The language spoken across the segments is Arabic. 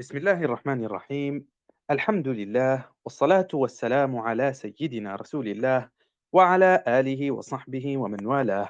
بسم الله الرحمن الرحيم. الحمد لله والصلاة والسلام على سيدنا رسول الله وعلى آله وصحبه ومن والاه.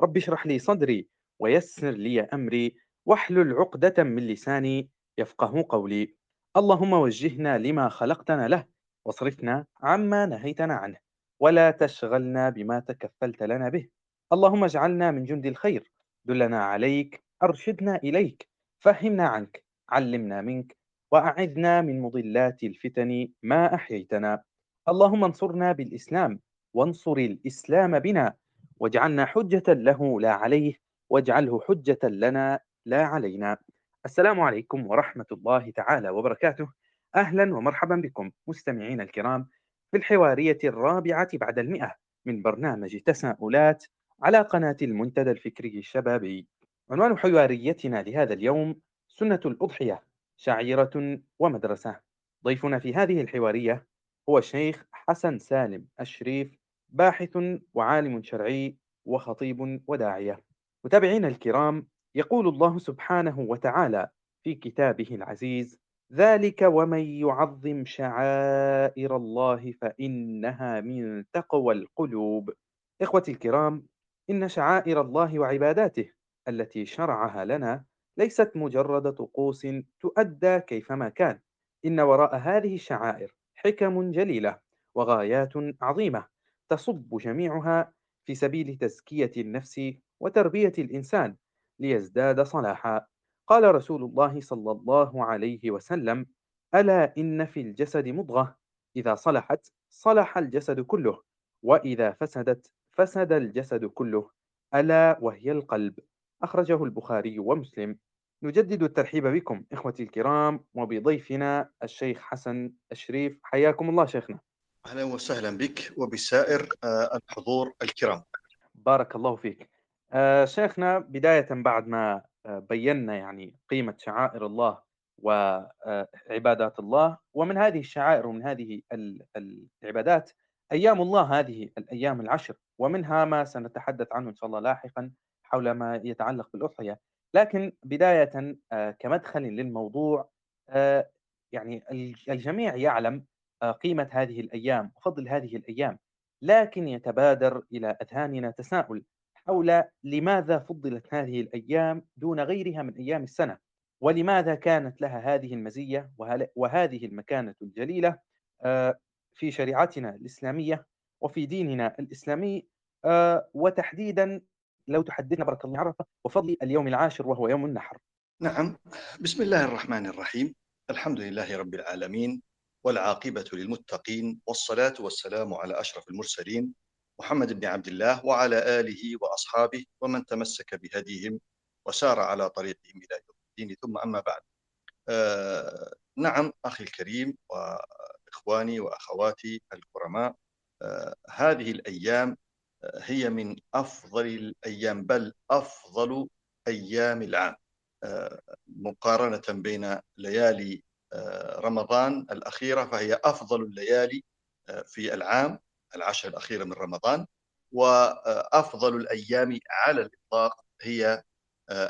رب اشرح لي صدري ويسر لي أمري واحلل عقدة من لساني يفقه قولي. اللهم وجهنا لما خلقتنا له واصرفنا عما نهيتنا عنه ولا تشغلنا بما تكفلت لنا به. اللهم اجعلنا من جند الخير. دلنا عليك أرشدنا إليك فهمنا عنك علمنا منك وأعذنا من مضلات الفتن ما أحييتنا. اللهم انصرنا بالإسلام وانصر الإسلام بنا واجعلنا حجة له لا عليه واجعله حجة لنا لا علينا. السلام عليكم ورحمة الله تعالى وبركاته. أهلا ومرحبا بكم مستمعين الكرام في الحوارية الرابعة بعد المئة من برنامج تساؤلات على قناة المنتدى الفكري الشبابي. عنوان حواريتنا لهذا اليوم سنة الأضحية شعيرة ومدرسة. ضيفنا في هذه الحوارية هو الشيخ حسن سالم الشريف باحث وعالم شرعي وخطيب وداعية. متابعينا الكرام يقول الله سبحانه وتعالى في كتابه العزيز ذلك ومن يعظم شعائر الله فإنها من تقوى القلوب إخوتي الكرام إن شعائر الله وعباداته التي شرعها لنا ليست مجرد طقوس تؤدى كيفما كان. إن وراء هذه الشعائر حكم جليلة وغايات عظيمة تصب جميعها في سبيل تزكية النفس وتربية الإنسان ليزداد صلاحا. قال رسول الله صلى الله عليه وسلم ألا إن في الجسد مضغة. إذا صلحت صلح الجسد كله. وإذا فسدت فسد الجسد كله. ألا وهي القلب. أخرجه البخاري ومسلم. نجدد الترحيب بكم إخوتي الكرام وبضيفنا الشيخ حسن الشريف. حياكم الله شيخنا. أهلا وسهلا بك وبسائر آه، الحضور الكرام. بارك الله فيك. آه، شيخنا بداية بعد ما آه، بينا يعني قيمة شعائر الله وعبادات الله ومن هذه الشعائر ومن هذه العبادات أيام الله هذه الأيام العشر ومنها ما سنتحدث عنه إن شاء الله لاحقا حول ما يتعلق بالأضحية. لكن بداية آه، كمدخل للموضوع آه، يعني الجميع يعلم آه، قيمة هذه الأيام وفضل هذه الأيام لكن يتبادر إلى أذهاننا تساؤل حول لماذا فضلت هذه الأيام دون غيرها من أيام السنة؟ ولماذا كانت لها هذه المزية وهذه المكانة الجليلة في شريعتنا الإسلامية وفي ديننا الإسلامي وتحديدا لو تحدثنا بارك الله عرفة وفضل اليوم العاشر وهو يوم النحر. نعم. بسم الله الرحمن الرحيم. الحمد لله رب العالمين والعاقبة للمتقين والصلاة والسلام على أشرف المرسلين محمد بن عبد الله وعلى آله وأصحابه ومن تمسك بهديهم وسار على طريقهم إلى يوم الدين. ثم أما بعد. آه نعم أخي الكريم وإخواني وأخواتي الكرماء آه هذه الأيام هي من أفضل الأيام بل أفضل أيام العام. آه، مقارنة بين ليالي آه، رمضان الأخيرة فهي أفضل الليالي آه، في العام العشر الأخيرة من رمضان وأفضل الأيام على الإطلاق هي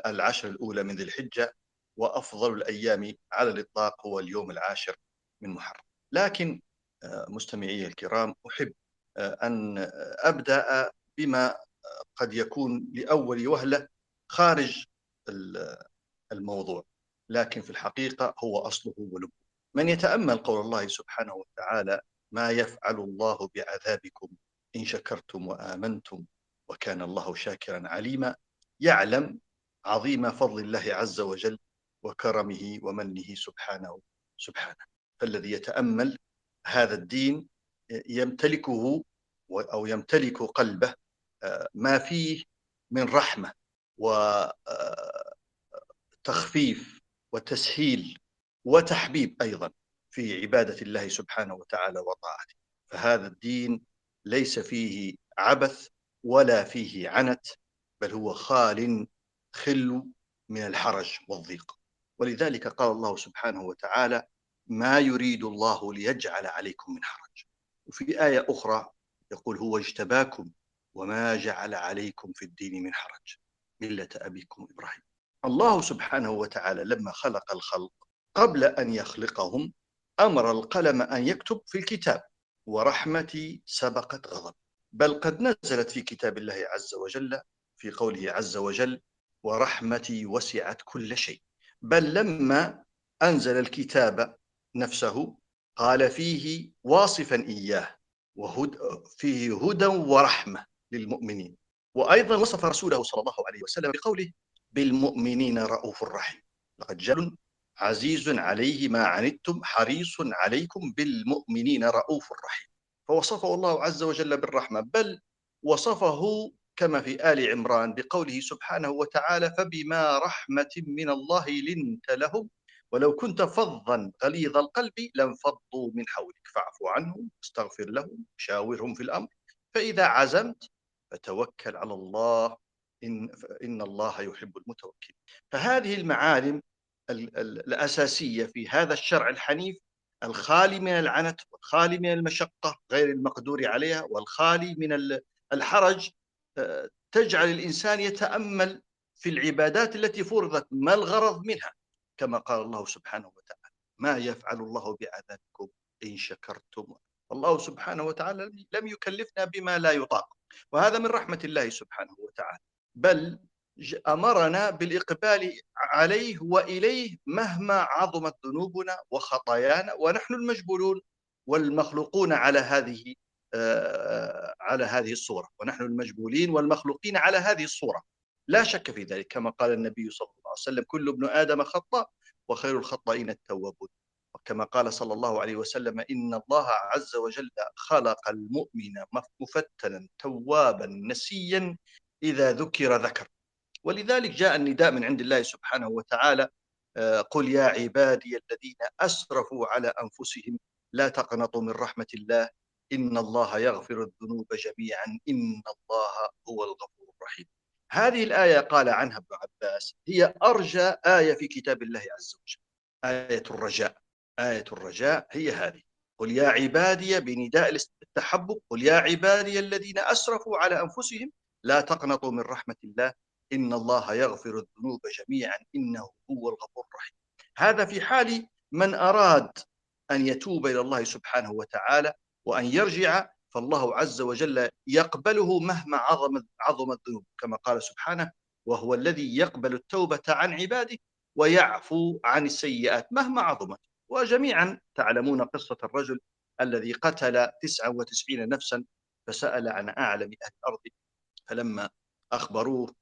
العشر الأولى من ذي الحجة وأفضل الأيام على الإطلاق هو اليوم العاشر من محرم. لكن مستمعي الكرام أحب أن أبدأ بما قد يكون لأول وهلة خارج الموضوع. لكن في الحقيقة هو أصله ولبه من يتأمل قول الله سبحانه وتعالى ما يفعل الله بعذابكم إن شكرتم وآمنتم وكان الله شاكرا عليما يعلم عظيم فضل الله عز وجل وكرمه ومنه سبحانه سبحانه. فالذي يتأمل هذا الدين يمتلكه أو يمتلك قلبه آه، ما فيه من رحمة وتخفيف آه، وتسهيل وتحبيب أيضا في عبادة الله سبحانه وتعالى وطاعته. فهذا الدين ليس فيه عبث ولا فيه عنت بل هو خال خل من الحرج والضيق. ولذلك قال الله سبحانه وتعالى ما يريد الله ليجعل عليكم من حرج. وفي آية أخرى يقول هو اجتباكم وما جعل عليكم في الدين من حرج ملة أبيكم إبراهيم. الله سبحانه وتعالى لما خلق الخلق قبل أن يخلقهم أمر القلم أن يكتب في الكتاب ورحمتي سبقت غضب. بل قد نزلت في كتاب الله عز وجل في قوله عز وجل ورحمتي وسعت كل شيء بل لما أنزل الكتاب نفسه قال فيه واصفا إياه وهد فيه هدى ورحمة للمؤمنين. وأيضا وصف رسوله صلى الله عليه وسلم بقوله بالمؤمنين رؤوف رحيم. لقد جاء عزيز عليه ما عنتم حريص عليكم بالمؤمنين رؤوف رحيم. فوصفه الله عز وجل بالرحمة بل وصفه كما في آل عمران بقوله سبحانه وتعالى فبما رحمة من الله لنت لهم ولو كنت فظا غليظ القلب لانفضوا من حولك فاعف عنهم استغفر لهم شاورهم في الأمر. فإذا عزمت فتوكل على الله إن, إن الله يحب المتوكل. فهذه المعالم الأساسية في هذا الشرع الحنيف الخالي من العنت والخالي من المشقة غير المقدور عليها والخالي من الحرج. آه، تجعل الإنسان يتأمل في العبادات التي فرضت ما الغرض منها؟ كما قال الله سبحانه وتعالى ما يفعل الله بعذابكم إن شكرتم. الله سبحانه وتعالى لم يكلفنا بما لا يطاق. وهذا من رحمة الله سبحانه وتعالى. بل أمرنا بالإقبال عليه وإليه مهما عظمت ذنوبنا وخطايانا ونحن المجبولون والمخلوقون على هذه آه، على هذه الصورة. ونحن المجبولين والمخلوقين على هذه الصورة. لا شك في ذلك كما قال النبي صلى الله عليه وسلم كل ابن آدم خطاء وخير الخطائين التوابون وكما قال صلى الله عليه وسلم إن الله عز وجل خلق المؤمن مفتنا توابا نسيا إذا ذكر ذكر ولذلك جاء النداء من عند الله سبحانه وتعالى آه، قل يا عبادي الذين أسرفوا على أنفسهم لا تقنطوا من رحمة الله إن الله يغفر الذنوب جميعا إن الله هو الغفور الرحيم. هذه الآية قال عنها ابن عباس هي أرجى آية في كتاب الله عز وجل. آية الرجاء. آية الرجاء هي هذه. قل يا عبادي بنداء التحبب قل يا عبادي الذين أسرفوا على أنفسهم لا تقنطوا من رحمة الله إن الله يغفر الذنوب جميعا إنه هو الغفور الرحيم هذا في حال من أراد أن يتوب إلى الله سبحانه وتعالى وأن يرجع فالله عز وجل يقبله مهما عظم عظم الذنوب كما قال سبحانه وهو الذي يقبل التوبة عن عباده ويعفو عن السيئات مهما عظمت. وجميعا تعلمون قصة الرجل الذي قتل 99 نفسا فسأل عن أعلم أهل الأرض فلما أخبروه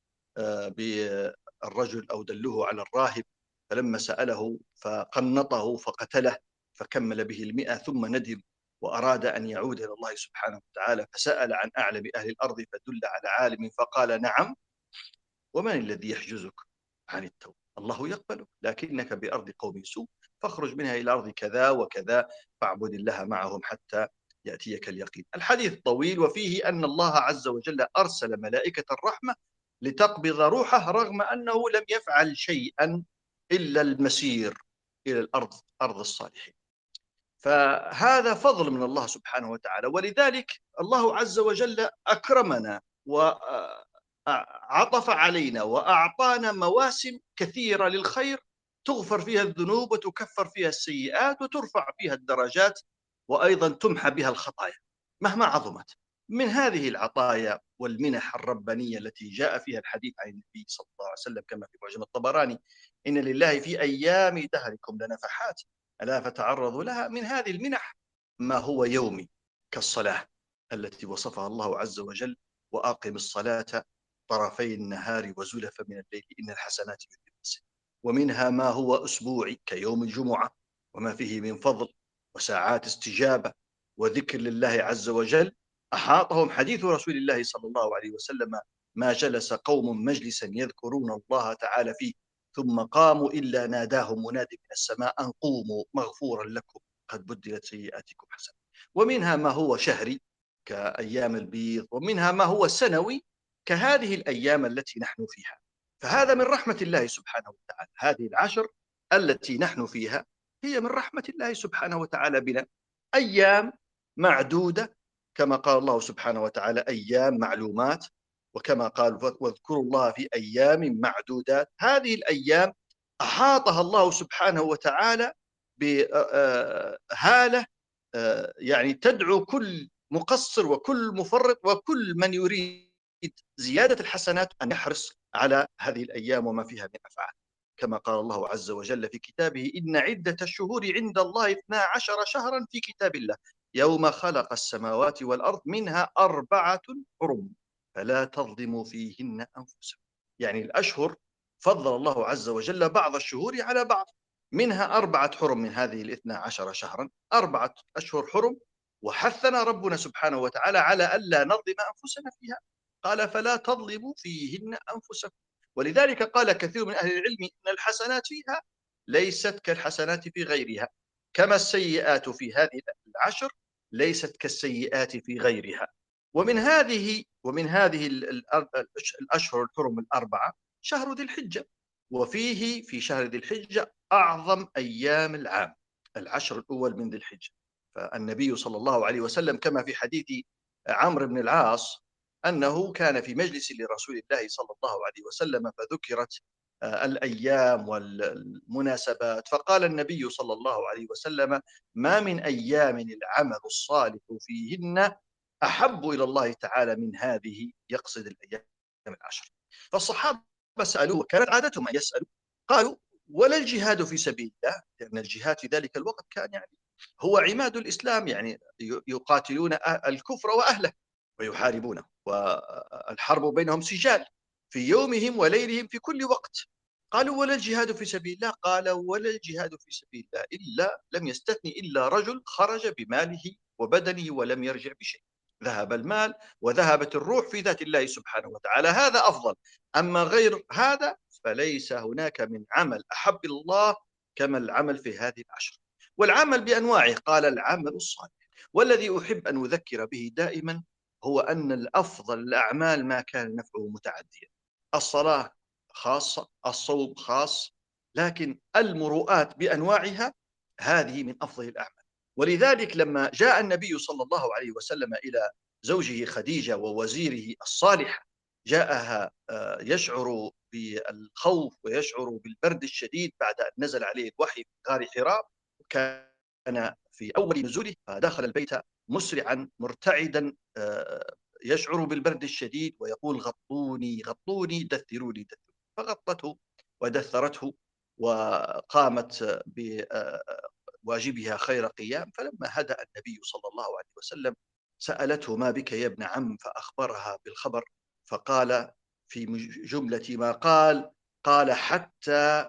بالرجل أو دلوه على الراهب فلما سأله فقنطه فقتله فكمل به المئة ثم ندم وأراد أن يعود إلى الله سبحانه وتعالى فسأل عن أعلم أهل الأرض فدل على عالم فقال نعم. ومن الذي يحجزك عن التوبة؟ الله يقبلك لكنك بأرض قوم سوء فاخرج منها إلى أرض كذا وكذا فاعبد الله معهم حتى يأتيك اليقين. الحديث طويل وفيه أن الله عز وجل أرسل ملائكة الرحمة لتقبض روحه رغم أنه لم يفعل شيئا إلا المسير إلى الأرض أرض الصالحين. فهذا فضل من الله سبحانه وتعالى. ولذلك الله عز وجل أكرمنا وعطف علينا وأعطانا مواسم كثيرة للخير تغفر فيها الذنوب وتكفر فيها السيئات وترفع فيها الدرجات وأيضا تمحى بها الخطايا. مهما عظمت. من هذه العطايا والمنح الربانية التي جاء فيها الحديث عن النبي صلى الله عليه وسلم كما في معجم الطبراني إن لله في أيام دهركم لنفحات. ألا فتعرضوا لها من هذه المنح. ما هو يومي كالصلاة التي وصفها الله عز وجل وأقم الصلاة طرفي النهار وزلفا من الليل إن الحسنات يذهبن ومنها ما هو أسبوعي كيوم الجمعة وما فيه من فضل وساعات استجابة وذكر لله عز وجل أحاطهم حديث رسول الله صلى الله عليه وسلم ما جلس قوم مجلسا يذكرون الله تعالى فيه. ثم قاموا إلا ناداهم منادي من السماء أن قوموا مغفورا لكم قد بدلت سيئاتكم حسنة. ومنها ما هو شهري كأيام البيض ومنها ما هو سنوي كهذه الأيام التي نحن فيها. فهذا من رحمة الله سبحانه وتعالى. هذه العشر التي نحن فيها هي من رحمة الله سبحانه وتعالى بنا. أيام معدودة كما قال الله سبحانه وتعالى أيام معلومات. وكما قال واذكروا الله في أيام معدودات. هذه الأيام أحاطها الله سبحانه وتعالى بهالة يعني تدعو كل مقصر وكل مفرط وكل من يريد زيادة الحسنات أن يحرص على هذه الأيام وما فيها من أفعال. كما قال الله عز وجل في كتابه إن عدة الشهور عند الله 12 شهرا في كتاب الله. يوم خلق السماوات والأرض منها أربعة حرم. فلا تظلموا فيهن أنفسكم. يعني الأشهر فضل الله عز وجل بعض الشهور على بعض. منها أربعة حرم من هذه الاثنى عشر شهرا. أربعة أشهر حرم. وحثنا ربنا سبحانه وتعالى على ألا نظلم أنفسنا فيها. قال فلا تظلموا فيهن أنفسكم. ولذلك قال كثير من أهل العلم إن الحسنات فيها ليست كالحسنات في غيرها. كما السيئات في هذه العشر ليست كالسيئات في غيرها. ومن هذه ومن هذه الأشهر الحرم الأربعة شهر ذي الحجة. وفيه في شهر ذي الحجة أعظم أيام العام العشر الأول من ذي الحجة. فالنبي صلى الله عليه وسلم كما في حديث عمرو بن العاص أنه كان في مجلس لرسول الله صلى الله عليه وسلم فذكرت آه، الأيام والمناسبات. فقال النبي صلى الله عليه وسلم ما من أيام العمل الصالح فيهن أحب إلى الله تعالى من هذه يقصد الأيام العشر. فالصحابة سألوه كانت عادتهم أن يسألوا قالوا ولا الجهاد في سبيل الله؟ لأن الجهاد في ذلك الوقت كان يعني هو عماد الإسلام يعني يقاتلون الكفر وأهله ويحاربونه والحرب بينهم سجال في يومهم وليلهم في كل وقت. قالوا ولا الجهاد في سبيل الله؟ قال ولا الجهاد في سبيل الله إلا لم يستثني إلا رجل خرج بماله وبدنه ولم يرجع بشيء. ذهب المال وذهبت الروح في ذات الله سبحانه وتعالى. هذا أفضل. أما غير هذا فليس هناك من عمل. أحب الله كما العمل في هذه العشر. والعمل بأنواعه. قال العمل الصالح. والذي أحب أن أذكر به دائما هو أن الأفضل الأعمال ما كان نفعه متعديا. الصلاة خاصة الصوم خاص لكن المروءات بأنواعها هذه من أفضل الأعمال. ولذلك لما جاء النبي صلى الله عليه وسلم إلى زوجه خديجة ووزيره الصالح جاءها آه، يشعر بالخوف ويشعر بالبرد الشديد بعد أن نزل عليه الوحي في غار حراء وكان في أول نزوله فدخل البيت مسرعا مرتعدا آه، يشعر بالبرد الشديد ويقول غطوني غطوني دثروني دثروني. فغطته ودثرته وقامت بواجبها خير قيام. فلما هدأ النبي صلى الله عليه وسلم سألته ما بك يا ابن عم؟ فأخبرها بالخبر فقال في جملة ما قال قال حتى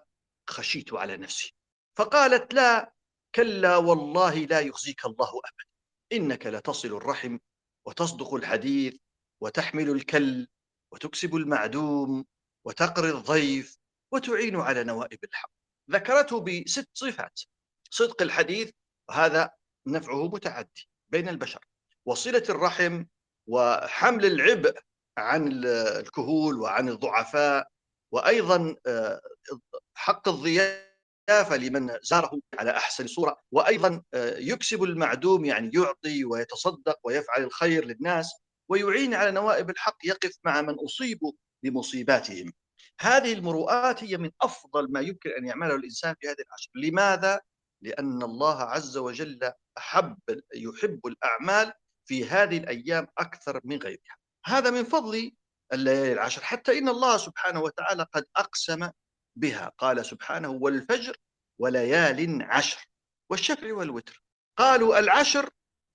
خشيت على نفسي. فقالت لا كلا والله لا يخزيك الله أبدا. إنك لتصل الرحم وتصدق الحديث وتحمل الكل وتكسب المعدوم وتقري الضيف وتعين على نوائب الحق. ذكرته بست صفات. صدق الحديث وهذا نفعه متعدي بين البشر. وصلة الرحم وحمل العبء عن الكهول وعن الضعفاء وأيضا آه، حق الضيافة لمن زاره على أحسن صورة. وأيضا آه، يكسب المعدوم يعني يعطي ويتصدق ويفعل الخير للناس ويعين على نوائب الحق يقف مع من أصيبوا بمصيباتهم. هذه المروءات هي من أفضل ما يمكن أن يعمله الإنسان في هذه العشر. لماذا؟ لأن الله عز وجل أحب يحب الأعمال في هذه الأيام أكثر من غيرها. هذا من فضل الليالي العشر. حتى إن الله سبحانه وتعالى قد أقسم بها. قال سبحانه والفجر وليال عشر والشفع والوتر قالوا العشر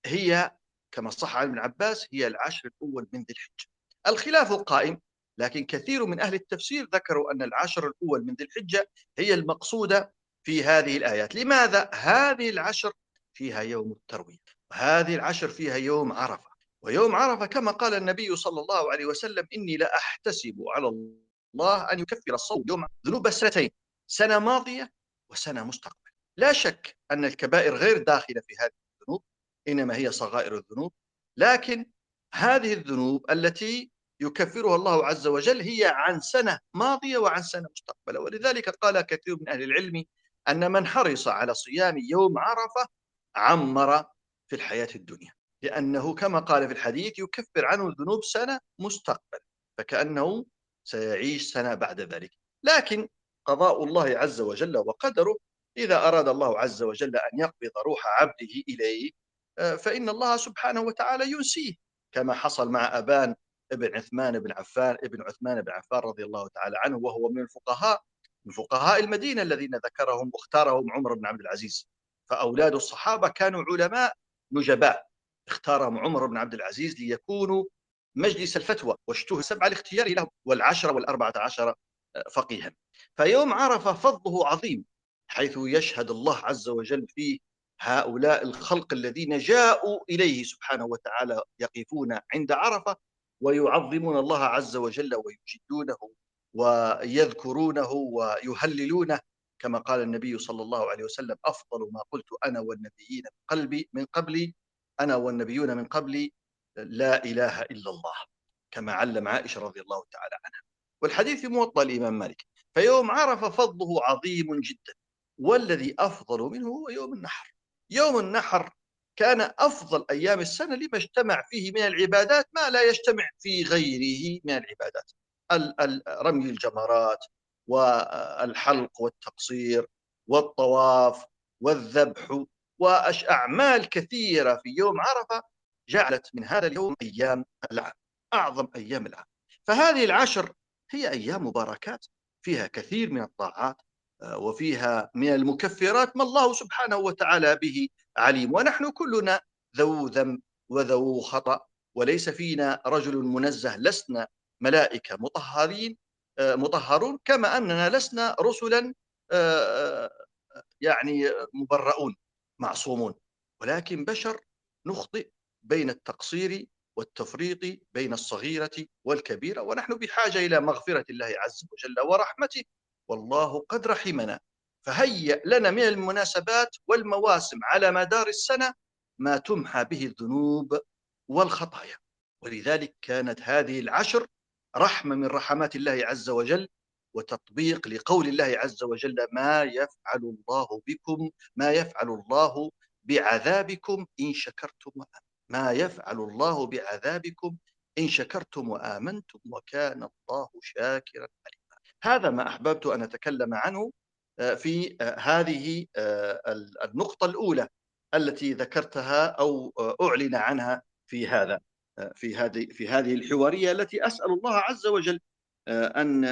هي كما صح عن ابن عباس هي العشر الأول من ذي الحجة. الخلاف قائم لكن كثير من أهل التفسير ذكروا أن العشر الأول من ذي الحجة هي المقصودة في هذه الآيات. لماذا؟ هذه العشر فيها يوم التروية وهذه العشر فيها يوم عرفة. ويوم عرفة كما قال النبي صلى الله عليه وسلم إني لأحتسب على الله أن يكفر الصوم يوم ذنوب سنتين سنة ماضية وسنة مستقبل. لا شك أن الكبائر غير داخلة في هذه الذنوب إنما هي صغائر الذنوب. لكن هذه الذنوب التي يكفرها الله عز وجل هي عن سنة ماضية وعن سنة مستقبلة. ولذلك قال كثير من أهل العلم أن من حرص على صيام يوم عرفة عمر في الحياة الدنيا. لأنه كما قال في الحديث يكفر عنه الذنوب سنة مستقبل فكأنه سيعيش سنة بعد ذلك. لكن قضاء الله عز وجل وقدره إذا أراد الله عز وجل أن يقبض روح عبده إليه آه، فإن الله سبحانه وتعالى ينسيه كما حصل مع أبان ابن عثمان بن عفان ابن عثمان بن عفان رضي الله تعالى عنه وهو من الفقهاء من فقهاء المدينة الذين ذكرهم واختارهم عمر بن عبد العزيز. فأولاد الصحابة كانوا علماء نجباء. اختارهم عمر بن عبد العزيز ليكونوا مجلس الفتوى واشتهر سبعة لاختياره لهم والعشرة والأربعة عشر فقيها. فيوم عرفة فضله عظيم حيث يشهد الله عز وجل فيه هؤلاء الخلق الذين جاءوا إليه سبحانه وتعالى يقفون عند عرفة ويعظمون الله عز وجل ويجدونه ويذكرونه ويهللونه كما قال النبي صلى الله عليه وسلم أفضل ما قلت أنا والنبيين من قلبي من قبلي أنا والنبيون من قبلي لا إله إلا الله. كما علم عائشة رضي الله تعالى عنها. والحديث في موطأ الإمام مالك. فيوم عرف فضله عظيم جدا. والذي أفضل منه هو يوم النحر. يوم النحر كان أفضل أيام السنة لما اجتمع فيه من العبادات ما لا يجتمع في غيره من العبادات. رمي الجمرات والحلق والتقصير والطواف والذبح وأعمال كثيرة في يوم عرفة جعلت من هذا اليوم أيام العام أعظم أيام العام. فهذه العشر هي أيام مباركات فيها كثير من الطاعات آه، وفيها من المكفرات ما الله سبحانه وتعالى به عليم. ونحن كلنا ذو ذنب وذو خطأ وليس فينا رجل منزه لسنا ملائكة مطهرين آه، مطهرون كما أننا لسنا رسلا آه، يعني مبرؤون معصومون. ولكن بشر نخطئ بين التقصير والتفريط بين الصغيرة والكبيرة ونحن بحاجة إلى مغفرة الله عز وجل ورحمته. والله قد رحمنا. فهيأ لنا من المناسبات والمواسم على مدار السنة ما تمحى به الذنوب والخطايا. ولذلك كانت هذه العشر رحمة من رحمات الله عز وجل وتطبيق لقول الله عز وجل ما يفعل الله بكم ما يفعل الله بعذابكم إن شكرتم وآمنتم ما يفعل الله بعذابكم إن شكرتم وآمنتم وكان الله شاكرا عليما. هذا ما أحببت أن أتكلم عنه آه، في آه، هذه آه، النقطة الأولى التي ذكرتها أو أعلن عنها في هذا. في هذه في هذه الحوارية التي أسأل الله عز وجل أن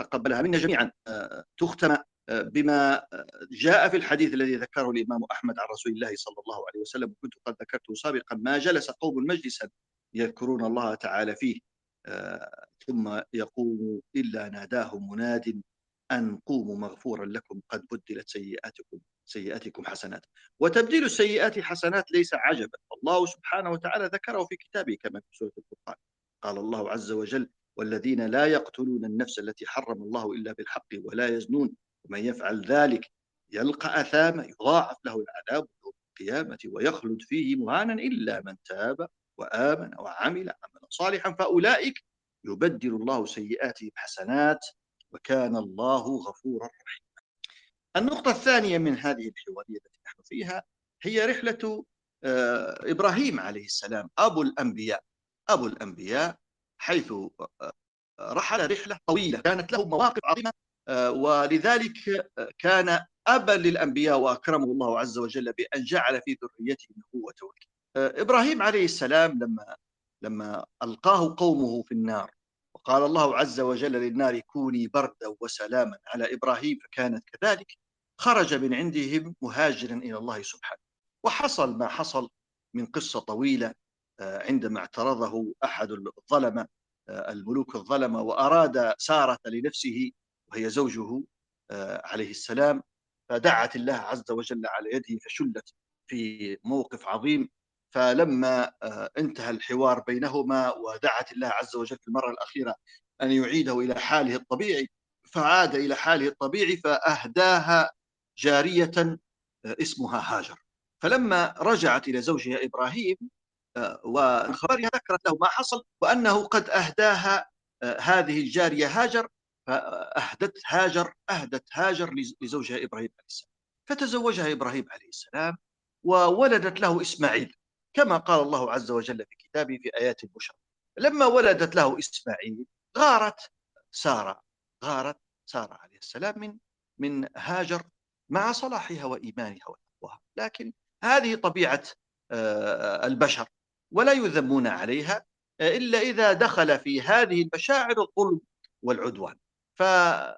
يتقبلها. منا جميعا تختم بما جاء في الحديث الذي ذكره الإمام أحمد عن رسول الله صلى الله عليه وسلم. وكنت قد ذكرته سابقا ما جلس قوم مجلسا يذكرون الله تعالى فيه آه، ثم يقوم إلا ناداهم مناد أن قوموا مغفورا لكم قد بدلت سيئاتكم. سيئاتكم حسنات. وتبديل السيئات حسنات ليس عجبا. الله سبحانه وتعالى ذكره في كتابه كما في سورة الفرقان. قال الله عز وجل والذين لا يقتلون النفس التي حرم الله إلا بالحق ولا يزنون. ومن يفعل ذلك يلقى أثاما يضاعف له العذاب يوم القيامة ويخلد فيه مهانا إلا من تاب وآمن وعمل عملا صالحا. فأولئك يبدل الله سيئاتهم حسنات وكان الله غفورا رحيما. النقطة الثانية من هذه الحوارية التي نحن فيها هي رحلة آه، إبراهيم عليه السلام أبو الأنبياء. أبو الأنبياء حيث آه، رحل رحلة طويلة كانت له مواقف عظيمة آه، ولذلك كان أبا للأنبياء وأكرمه الله عز وجل بأن جعل في ذريته النبوة إبراهيم عليه السلام لما لما ألقاه قومه في النار وقال الله عز وجل للنار كوني بردا وسلاما على إبراهيم فكانت كذلك خرج من عندهم مهاجرا إلى الله سبحانه. وحصل ما حصل من قصة طويلة آه، عندما اعترضه أحد الظلمة الملوك الظلمة وأراد سارة لنفسه وهي زوجه آه، عليه السلام. فدعت الله عز وجل على يده فشلت في موقف عظيم. فلما آه، انتهى الحوار بينهما ودعت الله عز وجل في المرة الأخيرة أن يعيده إلى حاله الطبيعي فعاد إلى حاله الطبيعي فأهداها جارية آه، اسمها هاجر. فلما رجعت إلى زوجها إبراهيم وخبرها ذكرت له ما حصل وأنه قد أهداها هذه الجارية هاجر. فأهدت هاجر أهدت هاجر لزوجها إبراهيم عليه السلام. فتزوجها إبراهيم عليه السلام وولدت له إسماعيل كما قال الله عز وجل في كتابه في آيات البشرى. لما ولدت له إسماعيل غارت سارة غارت سارة عليه السلام من من هاجر مع صلاحها وإيمانها وتقواها. لكن هذه طبيعة آه، البشر ولا يذمون عليها إلا إذا دخل في هذه المشاعر الظلم والعدوان. فخرج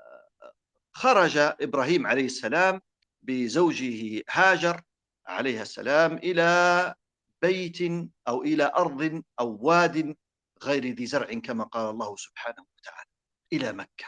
إبراهيم عليه السلام بزوجه هاجر عليها السلام إلى بيت أو إلى أرض أو واد غير ذي زرع كما قال الله سبحانه وتعالى إلى مكة.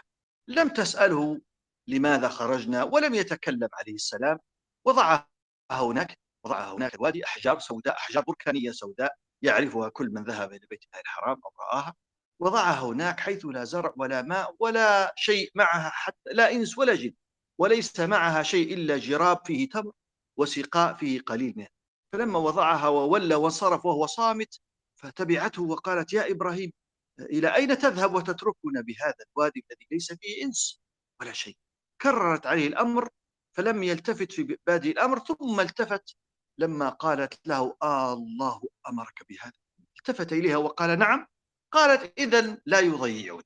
لم تسأله لماذا خرجنا ولم يتكلم عليه السلام. وضعها هناك وضعها هناك الوادي أحجار سوداء أحجار بركانية سوداء يعرفها كل من ذهب إلى بيت الله الحرام أو رآها. وضعها هناك حيث لا زرع ولا ماء ولا شيء معها حتى لا إنس ولا جن وليس معها شيء إلا جراب فيه تمر وسقاء فيه قليل منه فلما وضعها وولى وانصرف وهو صامت فتبعته وقالت يا إبراهيم إلى أين تذهب وتتركنا بهذا الوادي الذي ليس فيه إنس ولا شيء؟ كررت عليه الأمر فلم يلتفت في بادئ الأمر ثم التفت لما قالت له آه الله أمرك بهذا التفت إليها وقال نعم قالت إذا لا يضيعنا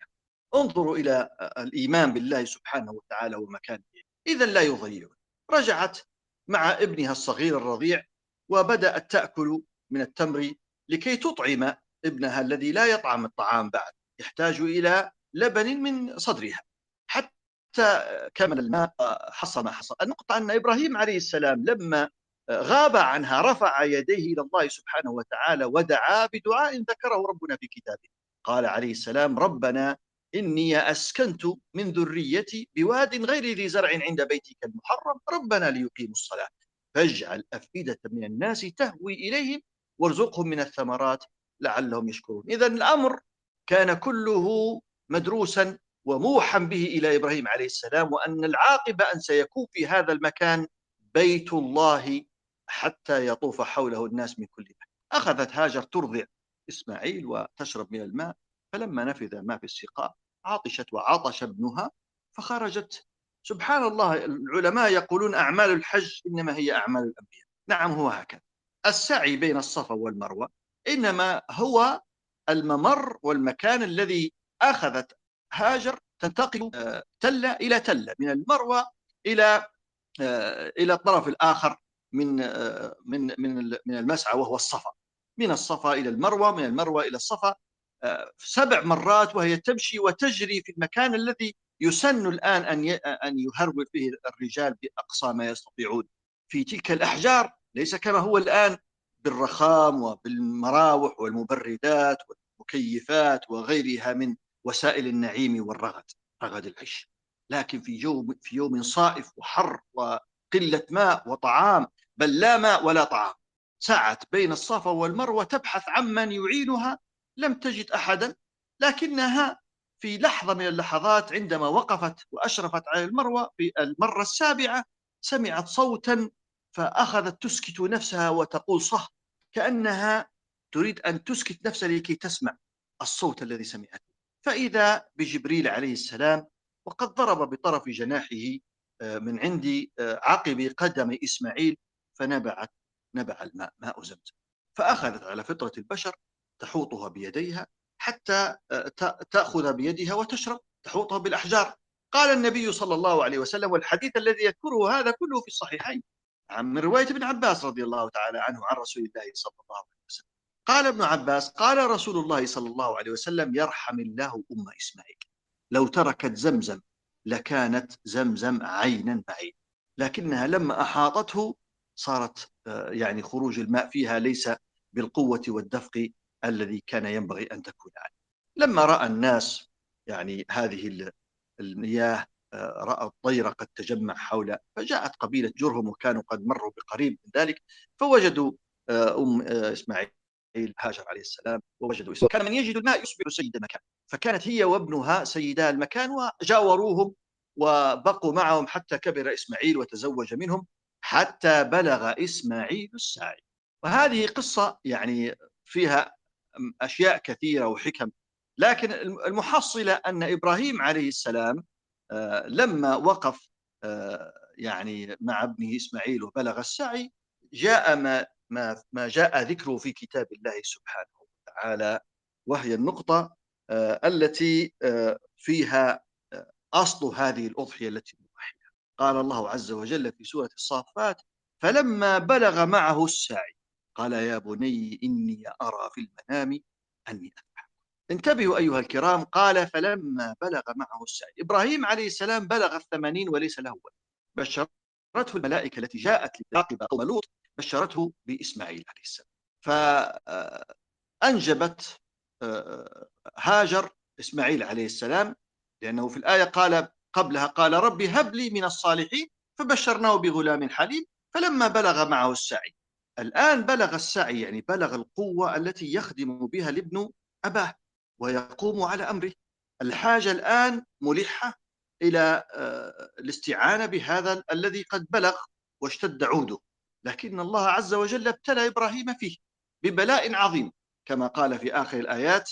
انظروا إلى الإيمان بالله سبحانه وتعالى ومكانه إذا لا يضيعنا. رجعت مع ابنها الصغير الرضيع وبدأت تأكل من التمر لكي تطعم ابنها الذي لا يطعم الطعام بعد يحتاج إلى لبن من صدرها. حتى كمل الماء حصل ما حصل النقطة أن إبراهيم عليه السلام لما غاب عنها رفع يديه إلى الله سبحانه وتعالى ودعا بدعاء ذكره ربنا في كتابه. قال عليه السلام ربنا إني أسكنت من ذريتي بواد غير ذي زرع عند بيتك المحرم ربنا ليقيموا الصلاة. فاجعل أفئدة من الناس تهوي إليهم وارزقهم من الثمرات لعلهم يشكرون. إذا الأمر كان كله مدروسا وموحا به إلى إبراهيم عليه السلام وأن العاقبة أن سيكون في هذا المكان بيت الله حتى يطوف حوله الناس من كل مكان. أخذت هاجر ترضع إسماعيل وتشرب من الماء فلما نفذ ما في السقاء عطشت وعطش ابنها فخرجت. سبحان الله العلماء يقولون أعمال الحج إنما هي أعمال الأنبياء. نعم هو هكذا. السعي بين الصفا والمروة إنما هو الممر والمكان الذي أخذت هاجر تنتقل آه، تلة إلى تلة من المروة إلى آه، إلى الطرف الآخر من آه، من من من المسعى وهو الصفا. من الصفا إلى المروة من المروة إلى الصفا سبع مرات وهي تمشي وتجري في المكان الذي يسن الآن أن أن يهرول فيه الرجال بأقصى ما يستطيعون. في تلك الأحجار ليس كما هو الآن بالرخام وبالمراوح والمبردات والمكيفات وغيرها من وسائل النعيم والرغد رغد العيش. لكن في يوم في يوم صائف وحر وقلة ماء وطعام بل لا ماء ولا طعام. سعت بين الصفا والمروة تبحث عمن يعينها لم تجد أحدا. لكنها في لحظة من اللحظات عندما وقفت وأشرفت على المروة في المرة السابعة سمعت صوتا فأخذت تسكت نفسها وتقول صح كأنها تريد أن تسكت نفسها لكي تسمع الصوت الذي سمعته. فإذا بجبريل عليه السلام وقد ضرب بطرف جناحه آه، من عند آه، عقب قدم إسماعيل فنبعت نبع الماء ماء زمزم. فأخذت على فطرة البشر تحوطها بيديها حتى آه، تأخذ بيدها وتشرب تحوطها بالأحجار. قال النبي صلى الله عليه وسلم والحديث الذي يذكره هذا كله في الصحيحين من رواية ابن عباس رضي الله تعالى عنه عن رسول الله صلى الله عليه وسلم. قال ابن عباس قال رسول الله صلى الله عليه وسلم يرحم الله أم إسماعيل. لو تركت زمزم لكانت زمزم عينا بعيد. لكنها لما أحاطته صارت آه، يعني خروج الماء فيها ليس بالقوة والدفق الذي كان ينبغي أن تكون عليه. لما رأى الناس يعني هذه المياه رأى الطير قد تجمع حول فجاءت قبيلة جرهم وكانوا قد مروا بقريب من ذلك فوجدوا آه، أم آه، إسماعيل هاجر عليه السلام ووجدوا إسماعيل. كان من يجد الماء يصبح سيد المكان. فكانت هي وابنها سيدا المكان وجاوروهم وبقوا معهم حتى كبر إسماعيل وتزوج منهم حتى بلغ إسماعيل الساعي. وهذه قصة يعني فيها أشياء كثيرة وحكم. لكن المحصلة أن إبراهيم عليه السلام آه، لما وقف آه، يعني مع ابنه إسماعيل وبلغ السعي جاء ما ما ما جاء ذكره في كتاب الله سبحانه وتعالى وهي النقطة آه، التي فيها أصل هذه الأضحية التي نضحيها. قال الله عز وجل في سورة الصافات فلما بلغ معه السعي قال يا بني إني أرى في المنام أني أذبحك انتبهوا أيها الكرام قال فلما بلغ معه السعي. إبراهيم عليه السلام بلغ الثمانين وليس له ولد. بشرته الملائكة التي جاءت لتعاقب قوم لوط بشرته بإسماعيل عليه السلام. فأنجبت آه، هاجر إسماعيل عليه السلام لأنه في الآية قال قبلها قال ربي هب لي من الصالحين. فبشرناه بغلام حليم فلما بلغ معه السعي. الآن بلغ السعي يعني بلغ القوة التي يخدم بها الابن أباه ويقوم على أمره. الحاجة الآن ملحة إلى آه، الاستعانة بهذا الذي قد بلغ واشتد عوده. لكن الله عز وجل ابتلى إبراهيم فيه ببلاء عظيم كما قال في آخر الآيات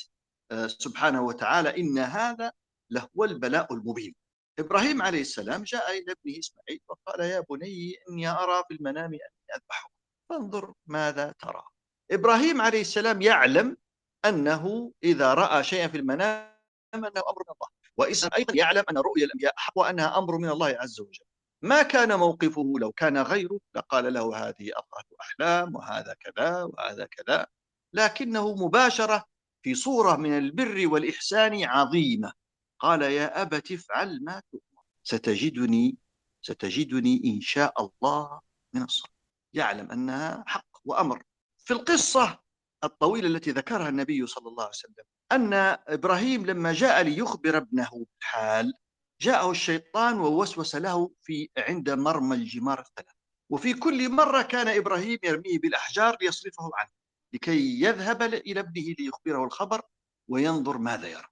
آه، سبحانه وتعالى إن هذا لهو البلاء المبين. إبراهيم عليه السلام جاء إلى ابنه إسماعيل وقال يا بني إني أرى في المنام أني أذبحك فانظر ماذا ترى. إبراهيم عليه السلام يعلم أنه إذا رأى شيئا في المنام أنه أمر من الله وإسحاق أيضا يعلم أن رؤيا الأنبياء حق وأنها أمر من الله عز وجل. ما كان موقفه لو كان غيره لقال له هذه أضغاث أحلام وهذا كذا وهذا كذا. لكنه مباشرة في صورة من البر والإحسان عظيمة. قال يا أبت افعل ما تؤمر. ستجدني ستجدني إن شاء الله من الصالحين. يعلم أنها حق وأمر. في القصة الطويلة التي ذكرها النبي صلى الله عليه وسلم أن إبراهيم لما جاء ليخبر ابنه بالحال جاءه الشيطان ووسوس له في عند مرمى الجمار الثلاث. وفي كل مرة كان إبراهيم يرميه بالأحجار ليصرفه عنه لكي يذهب إلى ابنه ليخبره الخبر وينظر ماذا يرى.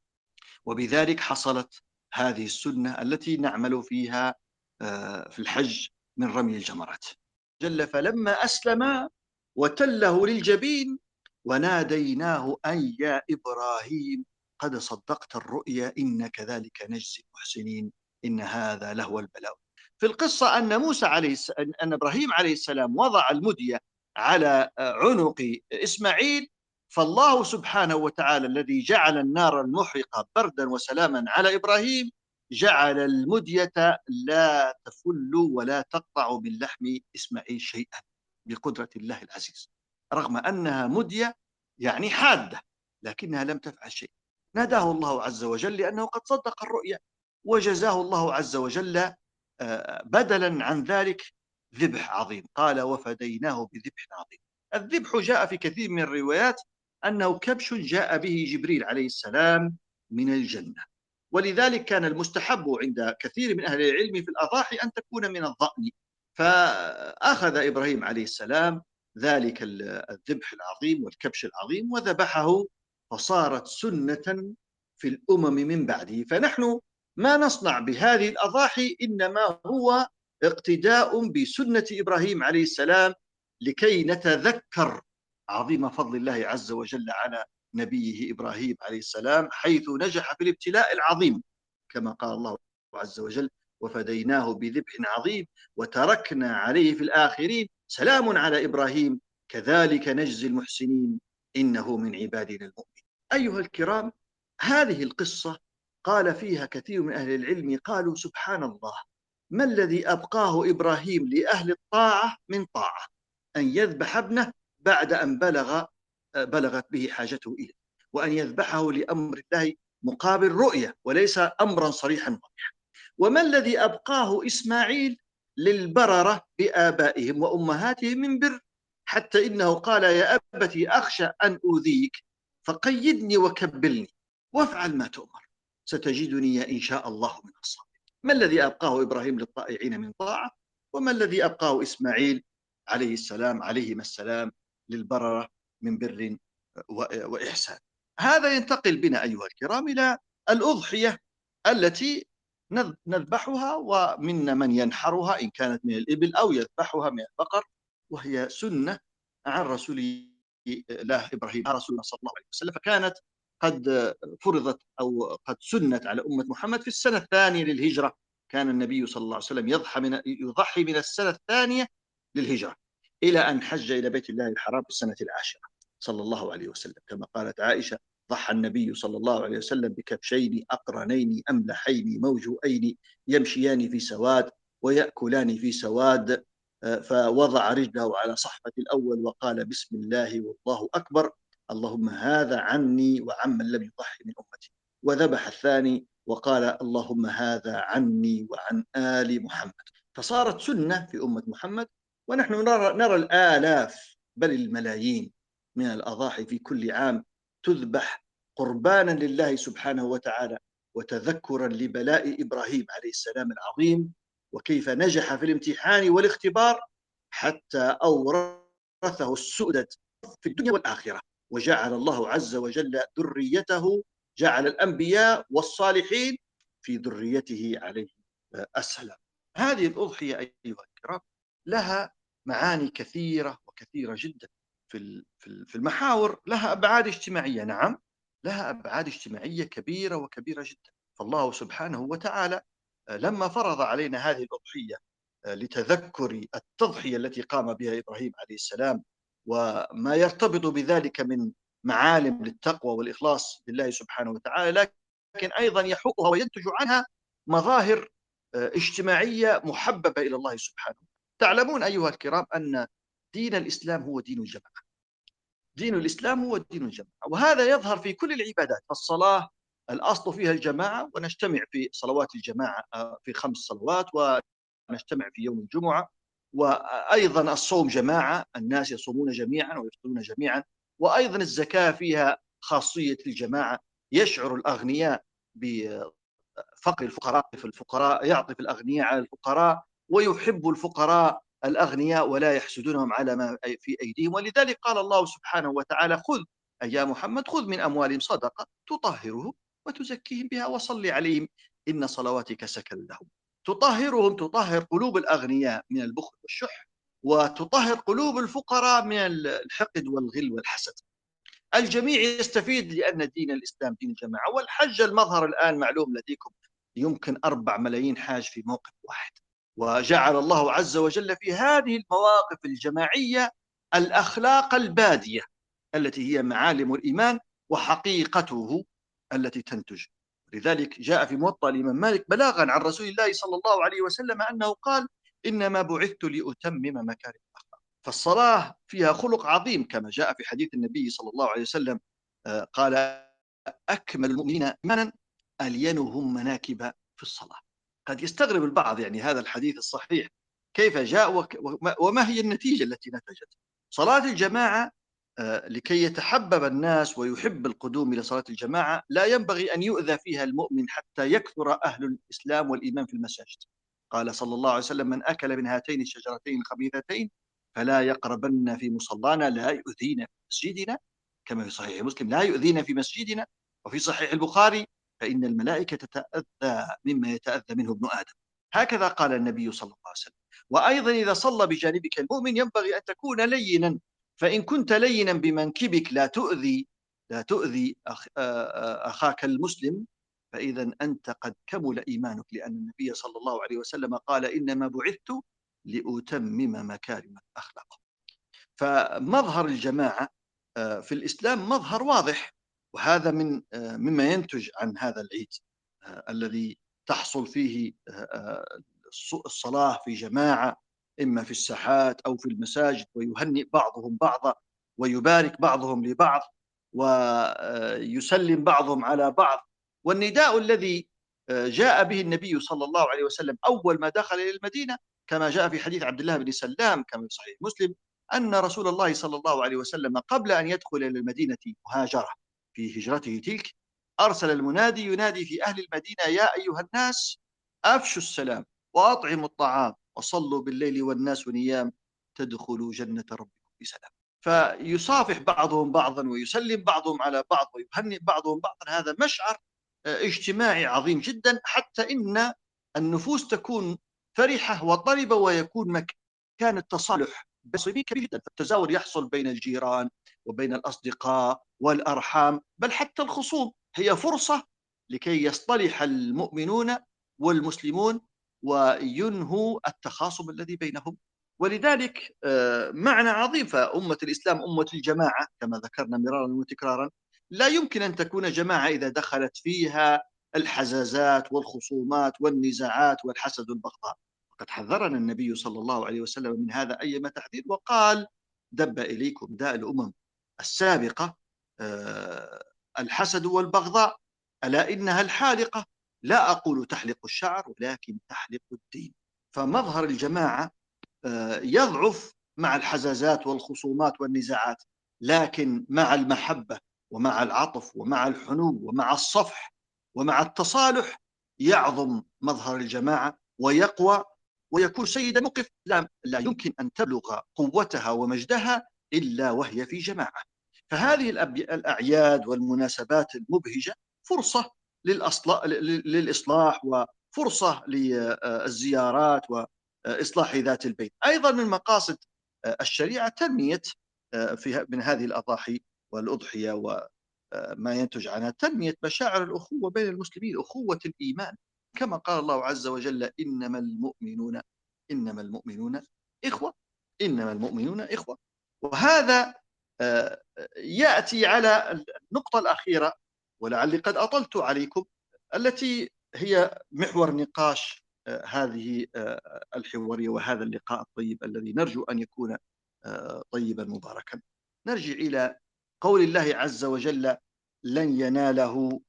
وبذلك حصلت هذه السنة التي نعمل فيها آه، في الحج من رمي الجمرات. جل فلما أسلم وتله للجبين وناديناه أن يا إبراهيم قد صدقت الرؤيا إن كذلك نجزي المحسنين إن هذا لهو البلاء. في القصة أن موسى عليه أن إبراهيم عليه السلام وضع المدية على عنق إسماعيل فالله سبحانه وتعالى الذي جعل النار المحرقة بردا وسلاما على إبراهيم جعل المدية لا تفل ولا تقطع من لحم إسماعيل شيئا بقدرة الله العزيز رغم أنها مدية يعني حادة لكنها لم تفعل شيء ناداه الله عز وجل لأنه قد صدق الرؤيا وجزاه الله عز وجل آه، بدلا عن ذلك ذبح عظيم. قال وفديناه بذبح عظيم. الذبح جاء في كثير من الروايات أنه كبش جاء به جبريل عليه السلام من الجنة. ولذلك كان المستحب عند كثير من أهل العلم في الأضاحي أن تكون من الضأن فأخذ إبراهيم عليه السلام ذلك الذبح العظيم والكبش العظيم وذبحه فصارت سنة في الأمم من بعده. فنحن ما نصنع بهذه الأضاحي إنما هو اقتداء بسنة إبراهيم عليه السلام لكي نتذكر عظيم فضل الله عز وجل على نبيه إبراهيم عليه السلام حيث نجح في الابتلاء العظيم كما قال الله عز وجل وفديناه بذبح عظيم وتركنا عليه في الآخرين. سلام على إبراهيم. كذلك نجزي المحسنين. إنه من عبادنا المؤمنين. أيها الكرام هذه القصة قال فيها كثير من أهل العلم قالوا سبحان الله ما الذي أبقاه إبراهيم لأهل الطاعة من طاعة؟ أن يذبح ابنه بعد أن بلغ بلغت به حاجته إليه وأن يذبحه لأمر الله مقابل رؤية وليس أمرا صريحا واضحا. وما الذي أبقاه إسماعيل للبررة بآبائهم وأمهاتهم من بر؟ حتى إنه قال يا أبتي أخشى أن أوذيك. فقيدني وكبلني وافعل ما تؤمر. ستجدني إن شاء الله من الصالحين. ما الذي أبقاه إبراهيم للطائعين من طاعة؟ وما الذي أبقاه إسماعيل عليه السلام عليهما السلام للبررة من بر وإحسان. هذا ينتقل بنا أيها الكرام إلى الأضحية التي نذبحها ومنا من ينحرها إن كانت من الإبل أو يذبحها من البقر وهي سنة عن رسول الله إبراهيم عن رسول الله صلى الله عليه وسلم فكانت قد فرضت أو قد سنت على أمة محمد في السنة الثانية للهجرة. كان النبي صلى الله عليه وسلم يضحى من يضحي من السنة الثانية للهجرة إلى أن حج إلى بيت الله الحرام في السنة العاشرة صلى الله عليه وسلم. كما قالت عائشة ضحى النبي صلى الله عليه وسلم بكبشين أقرنين أملحين موجوئين يمشيان في سواد ويأكلان في سواد فوضع رجله على صحفة الأول وقال بسم الله والله أكبر اللهم هذا عني وعمن لم يضحي من أمتي. وذبح الثاني وقال اللهم هذا عني وعن آل محمد. فصارت سنة في أمة محمد ونحن نرى, نرى الآلاف بل الملايين من الأضاحي في كل عام تذبح قربانا لله سبحانه وتعالى وتذكرا لبلاء إبراهيم عليه السلام العظيم. وكيف نجح في الامتحان والاختبار حتى أورثه السؤدد في الدنيا والآخرة. وجعل الله عز وجل ذريته جعل الأنبياء والصالحين في ذريته عليه السلام. هذه الأضحية أيها الكرام لها معاني كثيرة وكثيرة جدا في في المحاور. لها أبعاد اجتماعية نعم. لها أبعاد اجتماعية كبيرة وكبيرة جدا. فالله سبحانه وتعالى لما فرض علينا هذه الأضحية لتذكر التضحية التي قام بها إبراهيم عليه السلام وما يرتبط بذلك من معالم للتقوى والإخلاص لله سبحانه وتعالى لكن أيضا يحقها وينتج عنها مظاهر اجتماعية محببة إلى الله سبحانه. تعلمون أيها الكرام أن دين الإسلام هو دين الجماعة. دين الإسلام هو دين الجماعة وهذا يظهر في كل العبادات فالصلاة الأصل فيها الجماعة ونجتمع في صلوات الجماعة آه، في خمس صلوات ونجتمع في يوم الجمعة وأيضا الصوم جماعة الناس يصومون جميعا ويفطرون جميعا وأيضا الزكاة فيها خاصية الجماعة يشعر الأغنياء بفقر الفقراء في الفقراء يعطف الأغنياء على الفقراء ويحب الفقراء الأغنياء ولا يحسدونهم على ما في أيديهم ولذلك قال الله سبحانه وتعالى خذ يا محمد خذ من أموالهم صدقة تطهرهم وتزكيهم بها وصل عليهم. إن صلواتك سكن لهم. تطهرهم تطهر قلوب الأغنياء من البخل والشح وتطهر قلوب الفقراء من الحقد والغل والحسد. الجميع يستفيد لأن دين الإسلام دين الجماعة والحج المظهر الآن معلوم لديكم يمكن أربع ملايين حاج في موقف واحد. وجعل الله عز وجل في هذه المواقف الجماعية الأخلاق البادية التي هي معالم الإيمان وحقيقته التي تنتج. لذلك جاء في موطأ الإمام مالك بلاغا عن رسول الله صلى الله عليه وسلم أنه قال إنما بعثت لأتمم مكارم الأخلاق فالصلاة فيها خلق عظيم كما جاء في حديث النبي صلى الله عليه وسلم آه، قال أكمل المؤمنين إيمانا ألينهم مناكب في الصلاة قد يستغرب البعض يعني هذا الحديث الصحيح كيف جاء وما هي النتيجة التي نتجت؟ صلاة الجماعة لكي يتحبب الناس ويحب القدوم إلى صلاة الجماعة لا ينبغي أن يؤذى فيها المؤمن حتى يكثر أهل الإسلام والإيمان في المساجد. قال صلى الله عليه وسلم من أكل من هاتين الشجرتين الخبيثتين فلا يقربن في مصلانا لا يؤذينا في مسجدنا. كما في صحيح مسلم لا يؤذينا في مسجدنا. وفي صحيح البخاري فإن الملائكة تتأذى مما يتأذى منه ابن آدم. هكذا قال النبي صلى الله عليه وسلم. وأيضا إذا صلى بجانبك المؤمن ينبغي أن تكون لينا. فإن كنت لينا بمنكبك لا تؤذي لا تؤذي أخ أخاك المسلم فإذا أنت قد كمل إيمانك لأن النبي صلى الله عليه وسلم قال إنما بعثت لأتمم مكارم الأخلاق. فمظهر الجماعة في الإسلام مظهر واضح وهذا من مما ينتج عن هذا العيد الذي تحصل فيه الصلاة في جماعة إما في الساحات أو في المساجد ويهنئ بعضهم بعضا ويبارك بعضهم لبعض ويسلم بعضهم على بعض. والنداء الذي جاء به النبي صلى الله عليه وسلم أول ما دخل إلى المدينة كما جاء في حديث عبد الله بن سلام كما في صحيح مسلم أن رسول الله صلى الله عليه وسلم قبل أن يدخل إلى المدينة مهاجرة في هجرته تلك أرسل المنادي ينادي في أهل المدينة يا أيها الناس أفشوا السلام وأطعموا الطعام. وصلوا بالليل والناس نيام تدخلوا جنة ربكم بسلام فيصافح بعضهم بعضا ويسلم بعضهم على بعض ويهنئ بعضهم بعضا. هذا مشعر آه، اجتماعي عظيم جدا. حتى إن النفوس تكون فرحة وطربة ويكون مكان التصالح بصيبي كبير جدا. فالتزاور يحصل بين الجيران وبين الأصدقاء والأرحام بل حتى الخصوم. هي فرصة لكي يصطلح المؤمنون والمسلمون وينهوا التخاصم الذي بينهم. ولذلك آه، معنى عظيم فأمة الإسلام أمة الجماعة كما ذكرنا مرارا وتكرارا لا يمكن أن تكون جماعة إذا دخلت فيها الحزازات والخصومات والنزاعات والحسد والبغضاء. وقد حذرنا النبي صلى الله عليه وسلم من هذا أيما تحذير وقال دب إليكم داء الأمم السابقة آه، الحسد والبغضاء ألا إنها الحالقة؟ لا أقول تحلق الشعر ولكن تحلق الدين. فمظهر الجماعة آه، يضعف مع الحزازات والخصومات والنزاعات لكن مع المحبة ومع العطف ومع الحنو ومع الصفح ومع التصالح يعظم مظهر الجماعة ويقوى ويكون سيد الموقف. لا, لا يمكن أن تبلغ قوتها ومجدها إلا وهي في جماعة. فهذه الأعياد والمناسبات المبهجة فرصة للإصلاح وفرصة للزيارات وإصلاح ذات البيت. أيضا من مقاصد الشريعة تنمية في من هذه الأضاحي والأضحية وما ينتج عنها تنمية مشاعر الأخوة بين المسلمين أخوة الإيمان. كما قال الله عز وجل إنما المؤمنون إنما المؤمنون إخوة إنما المؤمنون إخوة. وهذا يأتي على النقطة الأخيرة ولعلي قد أطلت عليكم التي هي محور نقاش آه، هذه آه، الحوارية وهذا اللقاء الطيب الذي نرجو أن يكون طيبا مباركا. نرجع إلى قول الله عز وجل لن يناله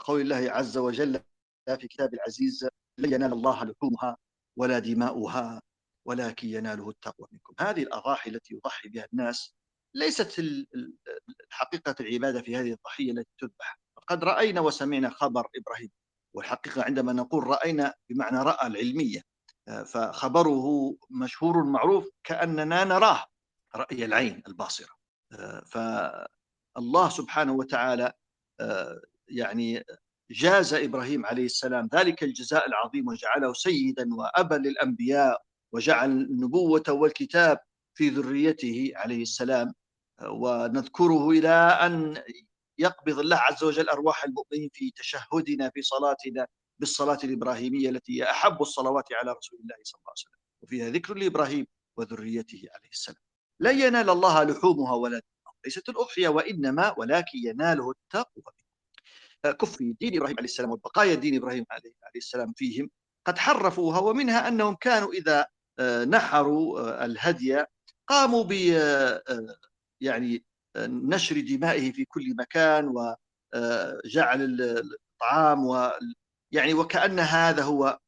قول الله عز وجل في كتاب العزيز لن ينال الله لحومها ولا دماؤها ولكن يناله التقوى منكم. هذه الأضاحي التي يضحي بها الناس ليست حقيقة العبادة في هذه الضحية التي تذبح. قد رأينا وسمعنا خبر إبراهيم والحقيقة عندما نقول رأينا بمعنى رأى العلمية فخبره مشهور معروف كأننا نراه رأي العين الباصرة. فالله سبحانه وتعالى يعني جاز إبراهيم عليه السلام ذلك الجزاء العظيم وجعله سيدا وأبا للأنبياء وجعل النبوة والكتاب في ذريته عليه السلام. ونذكره إلى أن يقبض الله عز وجل أرواح المؤمنين في تشهدنا في صلاتنا بالصلاة الإبراهيمية التي هي أحب الصلوات على رسول الله صلى الله عليه وسلم وفيها ذكر لإبراهيم وذريته عليه السلام. لن ينال الله لحومها ولا ليست الأضحية وإنما ولكن يناله التقوى. كفر دين إبراهيم عليه السلام وبقايا دين إبراهيم عليه السلام فيهم قد حرفوها ومنها أنهم كانوا إذا آه، نحروا آه، الهدي قاموا ب آه، يعني نشر دمائه في كل مكان وجعل الطعام و يعني وكأن هذا هو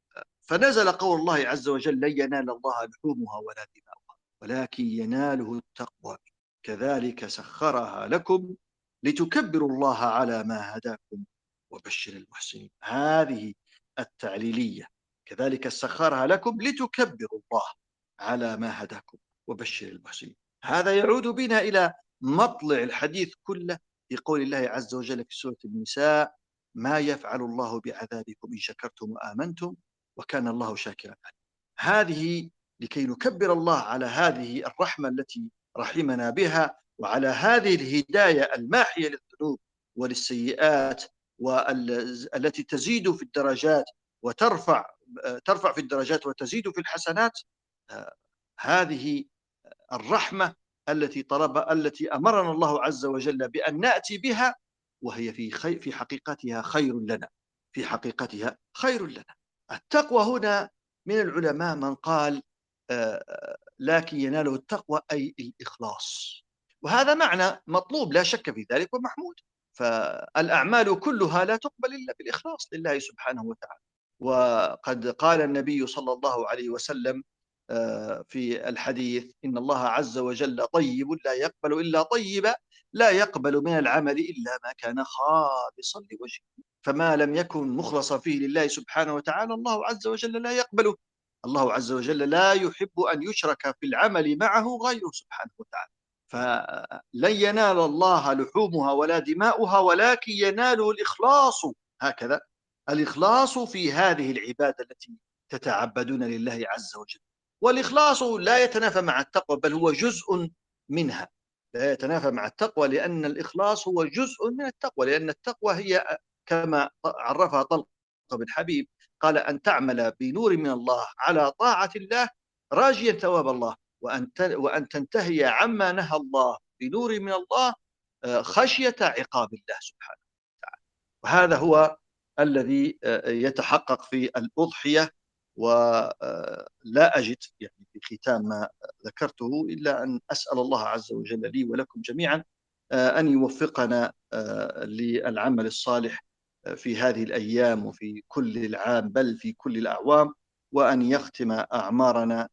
فنزل قول الله عز وجل لن ينال الله لحومها ولا دماؤها ولكن يناله التقوى كذلك سخرها لكم لتكبروا الله على ما هداكم وبشر المحسنين. هذه التعليلية. كذلك سخرها لكم لتكبروا الله على ما هداكم وبشر المحسنين. هذا يعود بنا إلى مطلع الحديث كله في قول الله عز وجل في سورة النساء ما يفعل الله بعذابكم إن شكرتم وآمنتم وكان الله شاكرا هذه لكي نكبر الله على هذه الرحمة التي رحمنا بها وعلى هذه الهداية الماحية للذنوب وللسيئات والتي تزيد في الدرجات وترفع ترفع في الدرجات وتزيد في الحسنات هذه الرحمة التي طلب التي أمرنا الله عز وجل بأن نأتي بها وهي في خي في حقيقتها خير لنا. في حقيقتها خير لنا. التقوى هنا من العلماء من قال لكن يناله التقوى أي الإخلاص. وهذا معنى مطلوب لا شك في ذلك ومحمود. فالأعمال كلها لا تقبل إلا بالإخلاص لله سبحانه وتعالى. وقد قال النبي صلى الله عليه وسلم آه، في الحديث إن الله عز وجل طيب لا يقبل إلا طيبا لا يقبل من العمل إلا ما كان خالصا لوجهه. فما لم يكن مخلصا فيه لله سبحانه وتعالى الله عز وجل لا يقبله. الله عز وجل لا يحب أن يشرك في العمل معه غيره سبحانه وتعالى. فلن ينال الله لحومها ولا دماؤها ولكن يناله الإخلاص. هكذا الإخلاص في هذه العبادة التي تتعبدون لله عز وجل. والإخلاص لا يتنافى مع التقوى بل هو جزء منها. لا يتنافى مع التقوى لأن الإخلاص هو جزء من التقوى لأن التقوى هي كما عرفها طلق بن حبيب قال أن تعمل بنور من الله على طاعة الله راجيا ثواب الله وأن وأن تنتهي عما نهى الله بنور من الله خشية عقاب الله سبحانه وتعالى. وهذا هو الذي يتحقق في الأضحية ولا أجد يعني في ختام ما ذكرته إلا أن أسأل الله عز وجل لي ولكم جميعا أن يوفقنا للعمل الصالح في هذه الأيام وفي كل العام بل في كل الأعوام وأن يختم أعمارنا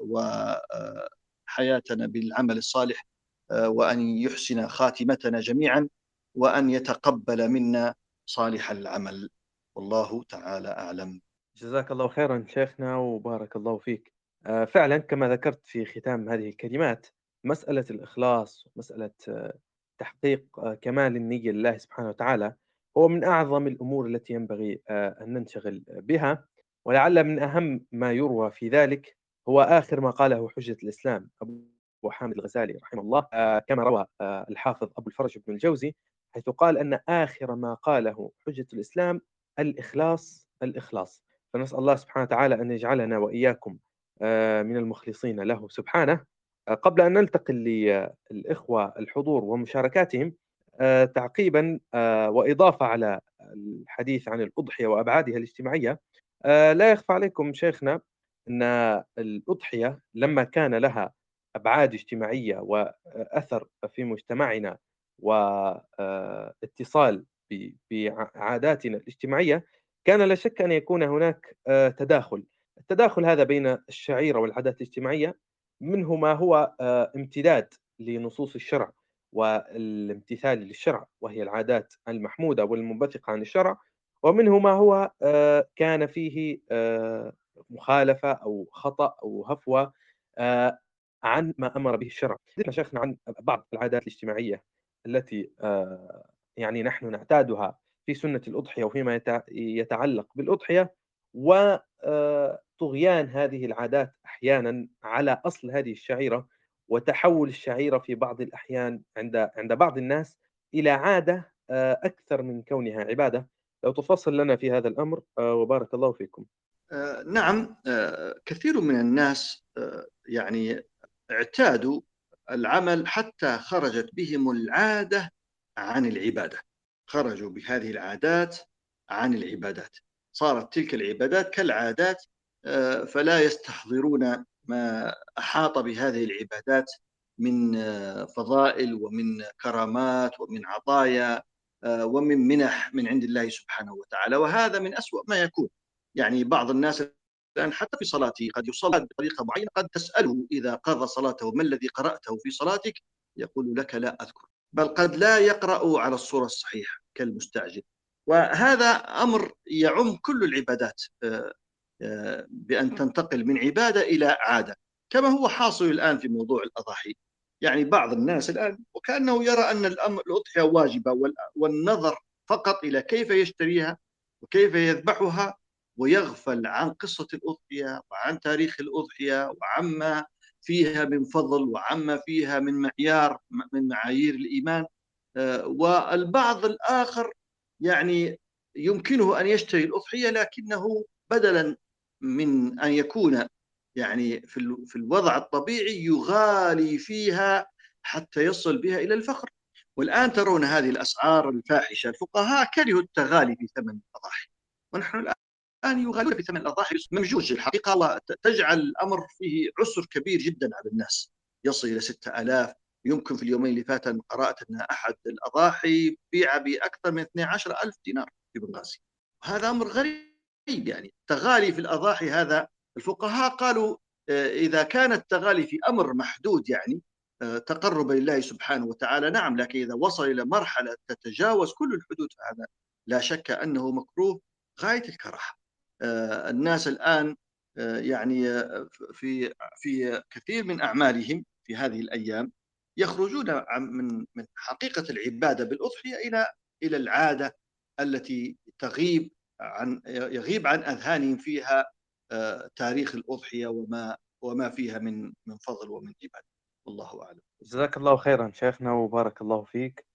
وحياتنا بالعمل الصالح وأن يحسن خاتمتنا جميعا وأن يتقبل منا صالح العمل. والله تعالى أعلم. جزاك الله خيرا شيخنا وبارك الله فيك. آه، فعلا كما ذكرت في ختام هذه الكلمات مسألة الإخلاص مسألة آه، تحقيق آه، كمال النية لله سبحانه وتعالى هو من أعظم الأمور التي ينبغي أن ننشغل بها. ولعل من أهم ما يروى في ذلك هو آخر ما قاله حجة الإسلام أبو حامد الغزالي رحمه الله كما روى الحافظ أبو الفرج بن الجوزي حيث قال أن آخر ما قاله حجة الإسلام الإخلاص الإخلاص. فنسأل الله سبحانه وتعالى أن يجعلنا وإياكم آه، من المخلصين له. سبحانه. آه، قبل أن ننتقل للإخوة الحضور ومشاركاتهم آه، تعقيبا وإضافة على الحديث عن الأضحية وأبعادها الاجتماعية لا يخفى عليكم شيخنا أن الأضحية لما كان لها أبعاد اجتماعية وأثر في مجتمعنا واتصال بعاداتنا الاجتماعية كان لا شك أن يكون هناك آه، تداخل. التداخل هذا بين الشعيرة والعادات الاجتماعية منه ما هو آه، امتداد لنصوص الشرع والامتثال للشرع وهي العادات المحمودة والمنبثقة عن الشرع. ومنه ما هو آه، كان فيه مخالفة أو خطأ أو هفوة عن ما أمر به الشرع. شيخنا عن بعض العادات الاجتماعية التي يعني نحن نعتادها في سنة الأضحية وفيما يتعلق بالأضحية وطغيان هذه العادات أحيانا على أصل هذه الشعيرة وتحول الشعيرة في بعض الأحيان عند عند بعض الناس إلى عادة أكثر من كونها عبادة. لو تفصل لنا في هذا الأمر وبارك الله فيكم. نعم كثير من الناس يعني اعتادوا العمل حتى خرجت بهم العادة عن العبادة. خرجوا بهذه العادات عن العبادات. صارت تلك العبادات كالعادات آه، فلا يستحضرون ما أحاط بهذه العبادات من آه، فضائل ومن كرامات ومن عطايا آه، ومن منح من عند الله سبحانه وتعالى. وهذا من أسوأ ما يكون. يعني بعض الناس الآن حتى في صلاته قد يصلي بطريقة معينة قد تسأله إذا قضى صلاته ما الذي قرأته في صلاتك؟ يقول لك لا أذكر. بل قد لا يقرأ على الصورة الصحيحة كالمستعجل. وهذا أمر يعم كل العبادات آه، آه، بأن تنتقل من عبادة إلى عادة كما هو حاصل الآن في موضوع الأضاحي. يعني بعض الناس الآن وكأنه يرى أن الأمر الأضحية واجبة والنظر فقط إلى كيف يشتريها وكيف يذبحها ويغفل عن قصة الأضحية وعن تاريخ الأضحية وعما فيها من فضل وعما فيها من معيار من معايير الإيمان. آه، والبعض الآخر يعني يمكنه أن يشتري الأضحية لكنه بدلا من أن يكون يعني في في الوضع الطبيعي يغالي فيها حتى يصل بها إلى الفخر والآن ترون هذه الأسعار الفاحشة الفقهاء كرهوا التغالي في ثمن الأضاحي. ونحن الآن الآن يغالون في ثمن الاضاحي ممجوج الحقيقة تجعل الأمر فيه عسر كبير جدا على الناس. يصل إلى 6000 يمكن في اليومين اللي فاتوا قرأت أن أحد الأضاحي بيع بأكثر من 12000 دينار في بنغازي. هذا أمر غريب يعني. التغالي في الأضاحي هذا الفقهاء قالوا آه، إذا كان التغالي في أمر محدود يعني آه، تقربا لله سبحانه وتعالى نعم لكن إذا وصل إلى مرحلة تتجاوز كل الحدود فهذا لا شك أنه مكروه غاية الكراهة. الناس الآن آه، يعني آه، في في كثير من أعمالهم في هذه الأيام يخرجون من من حقيقة العبادة بالأضحية إلى إلى العادة التي تغيب عن يغيب عن أذهانهم فيها تاريخ الأضحية وما وما فيها من من فضل ومن عباده والله أعلم. جزاك الله خيرا شيخنا وبارك الله فيك.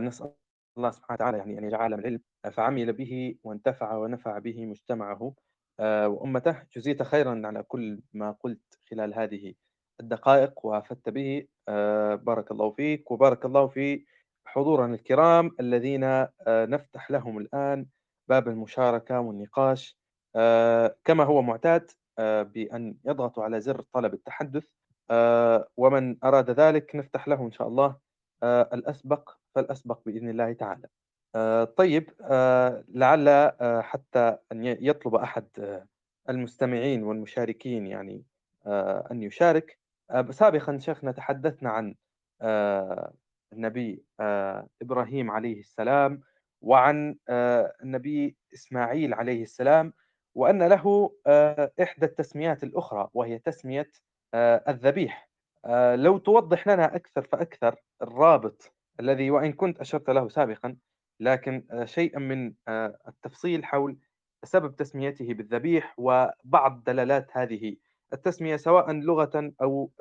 نسأل الله سبحانه وتعالى يعني أن يجعل من العلم فعمل به وانتفع ونفع به مجتمعه. آه، وأمته جزيت خيرا على كل ما قلت خلال هذه الدقائق وآفدت به. آه، بارك الله فيك وبارك الله في حضورنا الكرام الذين آه، نفتح لهم الآن باب المشاركة والنقاش. كما هو معتاد بأن يضغطوا على زر طلب التحدث. ومن أراد ذلك نفتح له إن شاء الله. الأسبق فالأسبق بإذن الله تعالى. طيب لعل حتى أن يطلب أحد المستمعين والمشاركين يعني أن يشارك. سابقا شيخنا تحدثنا عن النبي آه، إبراهيم عليه السلام وعن آه، النبي إسماعيل عليه السلام وأن له آه، إحدى التسميات الأخرى وهي تسمية الذبيح. لو توضح لنا أكثر فأكثر الرابط الذي وإن كنت أشرت له سابقا لكن شيئا من التفصيل حول سبب تسميته بالذبيح وبعض دلالات هذه التسمية سواء لغة أو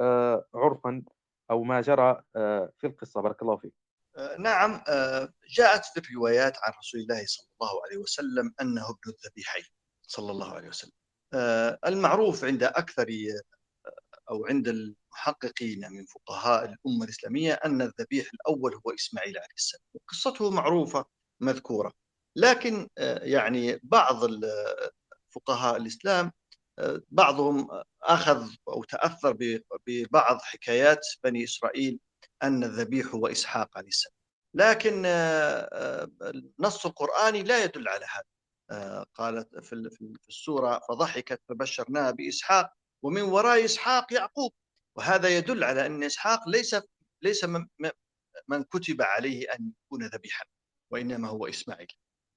عرفا أو ما جرى آه، في القصة. بارك الله فيك. آه، نعم آه، جاءت في الروايات عن رسول الله صلى الله عليه وسلم أنه ابن الذبيحين صلى الله عليه وسلم. المعروف عند أكثر أو عند المحققين من فقهاء الأمة الإسلامية أن الذبيح الأول هو إسماعيل عليه السلام قصته معروفة مذكورة. لكن يعني بعض فقهاء الإسلام بعضهم أخذ أو تأثر ببعض حكايات بني إسرائيل أن الذبيح هو إسحاق عليه السلام. لكن آه، النص القرآني لا يدل على هذا. آه، قالت في السورة فضحكت فبشرناها بإسحاق ومن وراء إسحاق يعقوب. وهذا يدل على أن إسحاق ليس ليس من كتب عليه أن يكون ذبيحا وإنما هو إسماعيل.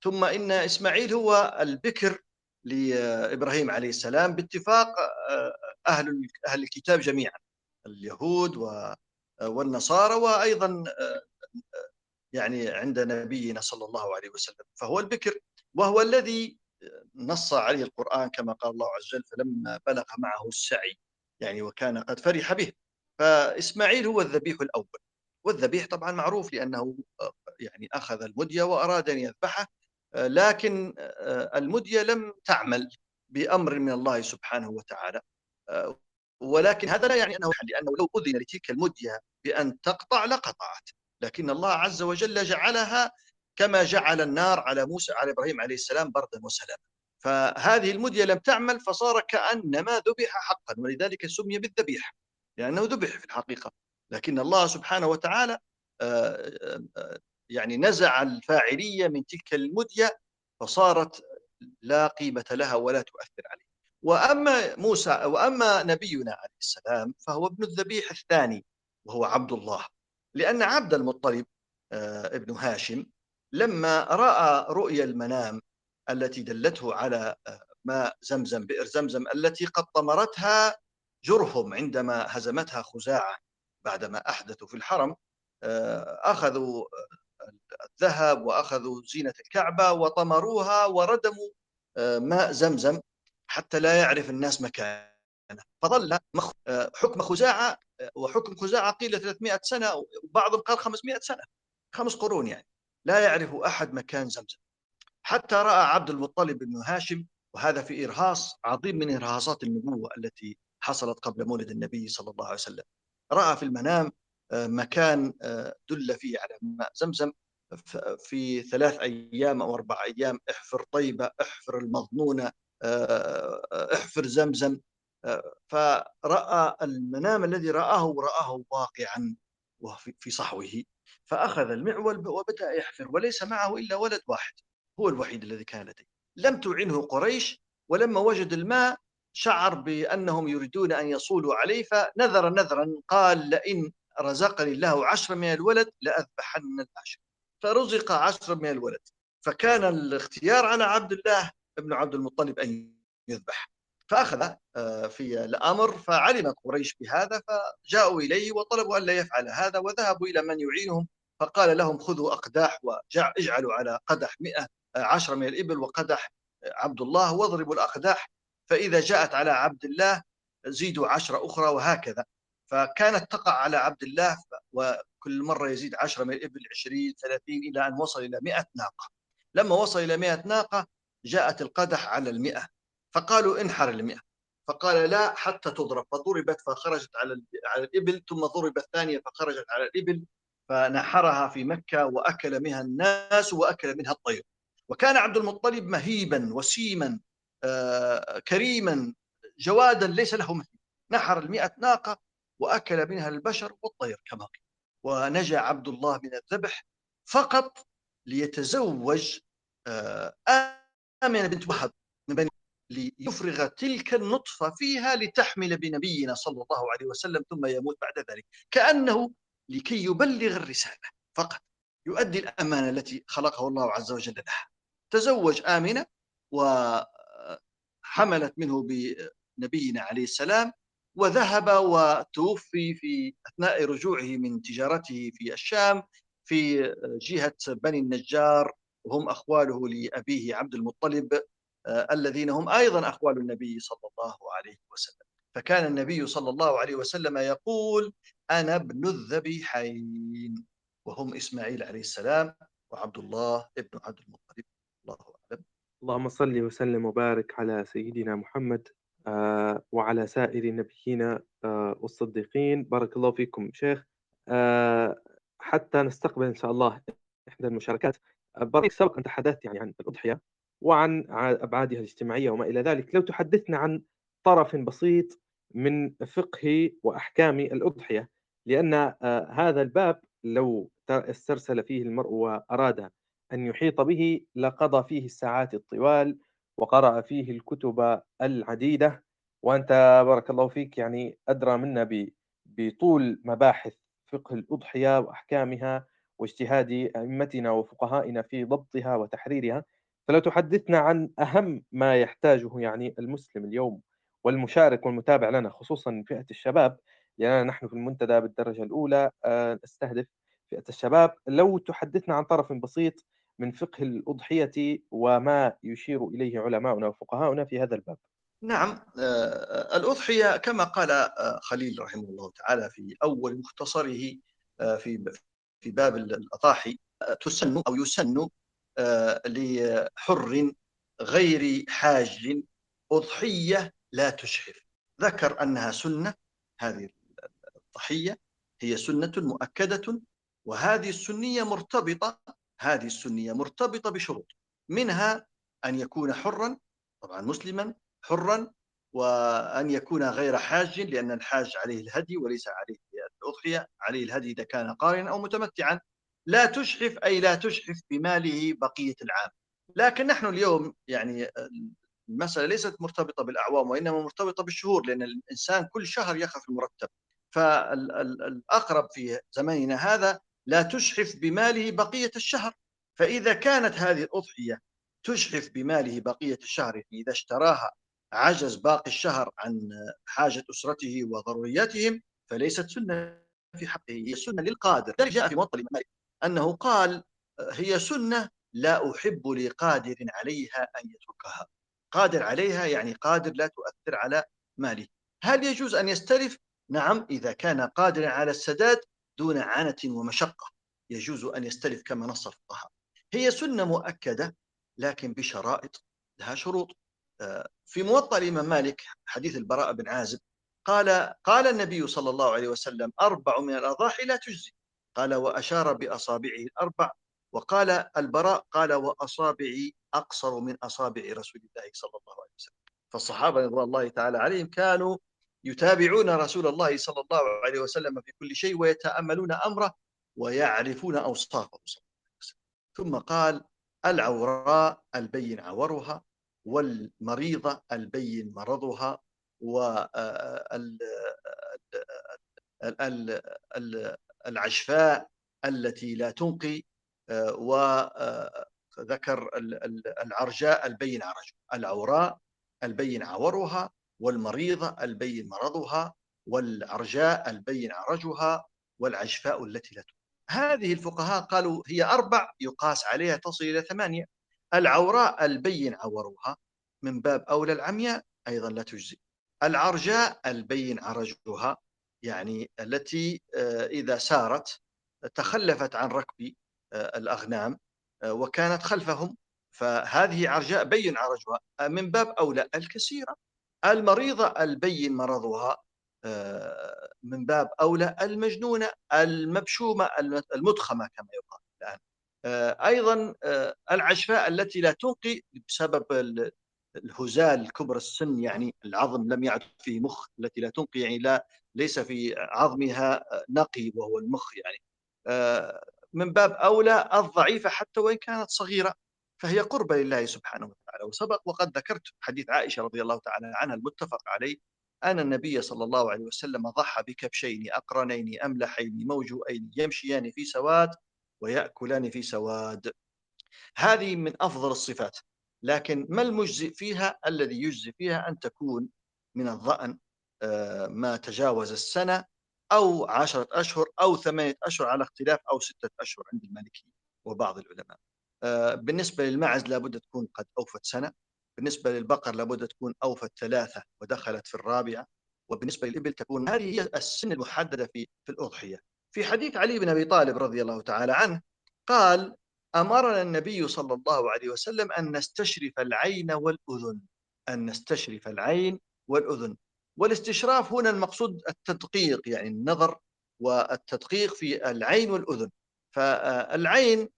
ثم إن إسماعيل هو البكر لإبراهيم عليه السلام باتفاق آه، أهل أهل الكتاب جميعا اليهود والنصارى وأيضا آه، يعني عند نبينا صلى الله عليه وسلم. فهو البكر وهو الذي نص عليه القرآن كما قال الله عز وجل فلما بلغ معه السعي يعني وكان قد فرح به. فإسماعيل هو الذبيح الأول. والذبيح طبعا معروف لأنه آه، يعني أخذ المدية وأراد أن يذبحه لكن آه، المدية لم تعمل بأمر من الله سبحانه وتعالى. آه، ولكن هذا لا يعني أنه لأنه لو أذن لتلك المدية بأن تقطع لقطعت. لكن الله عز وجل جعلها كما جعل النار على موسى على إبراهيم عليه السلام بردا وسلاما فهذه المدية لم تعمل فصار كأنما ذبح حقا ولذلك سمي بالذبيح لأنه ذبح في الحقيقة. لكن الله سبحانه وتعالى آه، يعني نزع الفاعلية من تلك المدية فصارت لا قيمة لها ولا تؤثر عليه. وأما موسى وأما نبينا عليه السلام فهو ابن الذبيح الثاني وهو عبد الله. لأن عبد المطلب آه، ابن هاشم لما رأى رؤيا المنام التي دلته على آه، ماء زمزم بئر زمزم التي قد طمرتها جرهم عندما هزمتها خزاعة بعدما أحدثوا في الحرم آه، أخذوا الذهب وأخذوا زينة الكعبة وطمروها وردموا آه، ماء زمزم حتى لا يعرف الناس مكانه. فظل آه، حكم خزاعة آه، وحكم خزاعة قيل 300 سنة وبعضهم قال 500 سنة خمس قرون يعني. لا يعرف أحد مكان زمزم. حتى رأى عبد المطلب بن هاشم وهذا في إرهاص عظيم من إرهاصات النبوة التي حصلت قبل مولد النبي صلى الله عليه وسلم. رأى في المنام مكان دل فيه على ماء زمزم في ثلاث أيام أو أربع أيام احفر طيبة احفر المظنونة احفر زمزم فرأى المنام الذي رآه راه واقعا في صحوه. فأخذ المعول وبدأ يحفر وليس معه إلا ولد واحد هو الوحيد الذي كان لديه. لم تعنه قريش ولما وجد الماء شعر بأنهم يريدون أن يصولوا عليه فنذر نذرا قال لئن رزقني الله عشرة من الولد لأذبحن العشر. فرزق عشرة من الولد. فكان الاختيار على عبد الله ابن عبد المطلب أن يذبح. فأخذ آه، في الأمر فعلم قريش بهذا فجاءوا إليه وطلبوا أن لا يفعل هذا وذهبوا إلى من يعينهم فقال لهم خذوا أقداح واجعلوا على قدح مئة آه، عشرة من الإبل وقدح عبد الله واضربوا الأقداح فإذا جاءت على عبد الله زيدوا عشرة أخرى وهكذا. فكانت تقع على عبد الله وكل مرة يزيد 10 من الإبل 20 30 إلى أن وصل إلى 100 ناقة. لما وصل إلى 100 ناقة جاءت القدح على المئة. فقالوا انحر المئة. فقال لا حتى تضرب. فضربت فخرجت على على الإبل ثم ضربت ثانية فخرجت على الإبل. فنحرها في مكة وأكل منها الناس وأكل منها الطير. وكان عبد المطلب مهيبا وسيما آه، كريما جوادا ليس له مثيل نحر المئة ناقة وأكل منها البشر والطير كما قيل. ونجا عبد الله من الذبح فقط ليتزوج آه، آمنة بنت وهب من بني ليفرغ تلك النطفة فيها لتحمل بنبينا صلى الله عليه وسلم ثم يموت بعد ذلك. كأنه لكي يبلغ الرسالة فقط يؤدي الأمانة التي خلقه الله عز وجل لها. تزوج آمنة وحملت منه بنبينا عليه السلام وذهب وتوفي في أثناء رجوعه من تجارته في الشام في جهة بني النجار. وهم أخواله لأبيه عبد المطلب آه، الذين هم أيضا أخوال النبي صلى الله عليه وسلم. فكان النبي صلى الله عليه وسلم يقول أنا ابن الذبيحين. وهم إسماعيل عليه السلام وعبد الله ابن عبد المطلب. الله أعلم. اللهم صل وسلم وبارك على سيدنا محمد آه، وعلى سائر نبينا آه، والصديقين. بارك الله فيكم شيخ. آه، حتى نستقبل إن شاء الله إحدى المشاركات. بريك سبق أن تحدثت يعني عن الأضحية وعن أبعادها الاجتماعية وما إلى ذلك. لو تحدثنا عن طرف بسيط من فقه وأحكام الأضحية لأن هذا الباب لو استرسل فيه المرء وأراد أن يحيط به لقضى فيه الساعات الطوال وقرأ فيه الكتب العديدة. وأنت بارك الله فيك يعني أدرى منا بطول مباحث فقه الأضحية وأحكامها واجتهاد أئمتنا وفقهائنا في ضبطها وتحريرها. فلو تحدثنا عن أهم ما يحتاجه يعني المسلم اليوم والمشارك والمتابع لنا خصوصا فئة الشباب. لأننا نحن في المنتدى بالدرجة الأولى آه، نستهدف فئة الشباب. لو تحدثنا عن طرف بسيط من فقه الأضحية وما يشير إليه علماؤنا وفقهاؤنا في هذا الباب. نعم آه، الأضحية كما قال آه، خليل رحمه الله تعالى في أول مختصره في في باب الأضاحي تسن أو يسن لحر غير حاج أضحية لا تشحف ذكر أنها سنة هذه الضحية هي سنة مؤكدة وهذه السنية مرتبطة هذه السنية مرتبطة بشروط منها أن يكون حرا طبعا مسلما حرا وأن يكون غير حاج لأن الحاج عليه الهدي وليس عليه الأضحية عليه الهدي إذا كان قارنا أو متمتعا. لا تشحف أي لا تشحف بماله بقية العام. لكن نحن اليوم يعني المسألة ليست مرتبطة بالأعوام وإنما مرتبطة بالشهور لأن الإنسان كل شهر يخف المرتب. فالأقرب في زماننا هذا لا تشحف بماله بقية الشهر. فإذا كانت هذه الأضحية تشحف بماله بقية الشهر إذا اشتراها عجز باقي الشهر عن حاجة أسرته وضرورياتهم فليست سنة في حقه هي سنة للقادر. ذلك جاء في موطن مالك أنه قال هي سنة لا أحب لقادر عليها أن يتركها. قادر عليها يعني قادر لا تؤثر على ماله. هل يجوز أن يستلف؟ نعم إذا كان قادرا على السداد دون عنة ومشقة يجوز أن يستلف كما نص الفقهاء. هي سنة مؤكدة لكن بشرائط لها شروط. آه، في موطأ الإمام مالك حديث البراء بن عازب قال قال النبي صلى الله عليه وسلم أربع من الأضاحي لا تجزي. قال وأشار بأصابعه الأربع وقال البراء قال وأصابعي أقصر من أصابع رسول الله صلى الله عليه وسلم. فالصحابة رضوان الله تعالى عليهم كانوا يتابعون رسول الله صلى الله عليه وسلم في كل شيء ويتأملون أمره ويعرفون أوصافه. صلى الله عليه وسلم ثم قال العوراء البين عورها والمريضة البين مرضها والعشفاء التي لا تنقي وذكر العرجاء البين عرج العوراء البين عورها والمريضة البين مرضها والعرجاء البين عرجها والعجفاء التي لا هذه الفقهاء قالوا هي أربع يقاس عليها تصل إلى ثمانية. العوراء البين عورها من باب أولى العمياء أيضا لا تجزي. العرجاء البين عرجها يعني التي آه، إذا سارت تخلفت عن ركب آه، الأغنام آه، وكانت خلفهم فهذه عرجاء بين عرجها من باب أولى الكثيرة. المريضة البين مرضها آه، من باب أولى المجنونة المبشومة المضخمة كما يقال الآن. آه، أيضا آه، العشفاء التي لا تنقي بسبب الهزال كبر السن يعني العظم لم يعد فيه مخ التي لا تنقي يعني لا ليس في عظمها نقي وهو المخ يعني. من باب أولى الضعيفة حتى وإن كانت صغيرة. فهي قربة لله سبحانه وتعالى. وسبق وقد ذكرت حديث عائشة رضي الله تعالى عنها المتفق عليه أن النبي صلى الله عليه وسلم ضحى بكبشين أقرنين أملحين موجوئين يمشيان في سواد ويأكلان في سواد. هذه من أفضل الصفات لكن ما المجزئ فيها؟ الذي يجزي فيها أن تكون من الظأن آه، ما تجاوز السنة أو عشرة أشهر أو ثمانية أشهر على اختلاف أو ستة أشهر عند المالكية وبعض العلماء. آه، بالنسبة للماعز لابد تكون قد أوفت سنة بالنسبة للبقر لابد تكون أوفت ثلاثة ودخلت في الرابعة وبالنسبة للإبل تكون هذه هي السن المحددة في في الأضحية. في حديث علي بن أبي طالب رضي الله تعالى عنه قال أمرنا النبي صلى الله عليه وسلم أن نستشرف العين والأذن. أن نستشرف العين والأذن. والاستشراف هنا المقصود التدقيق يعني النظر والتدقيق في العين والأذن. فالعين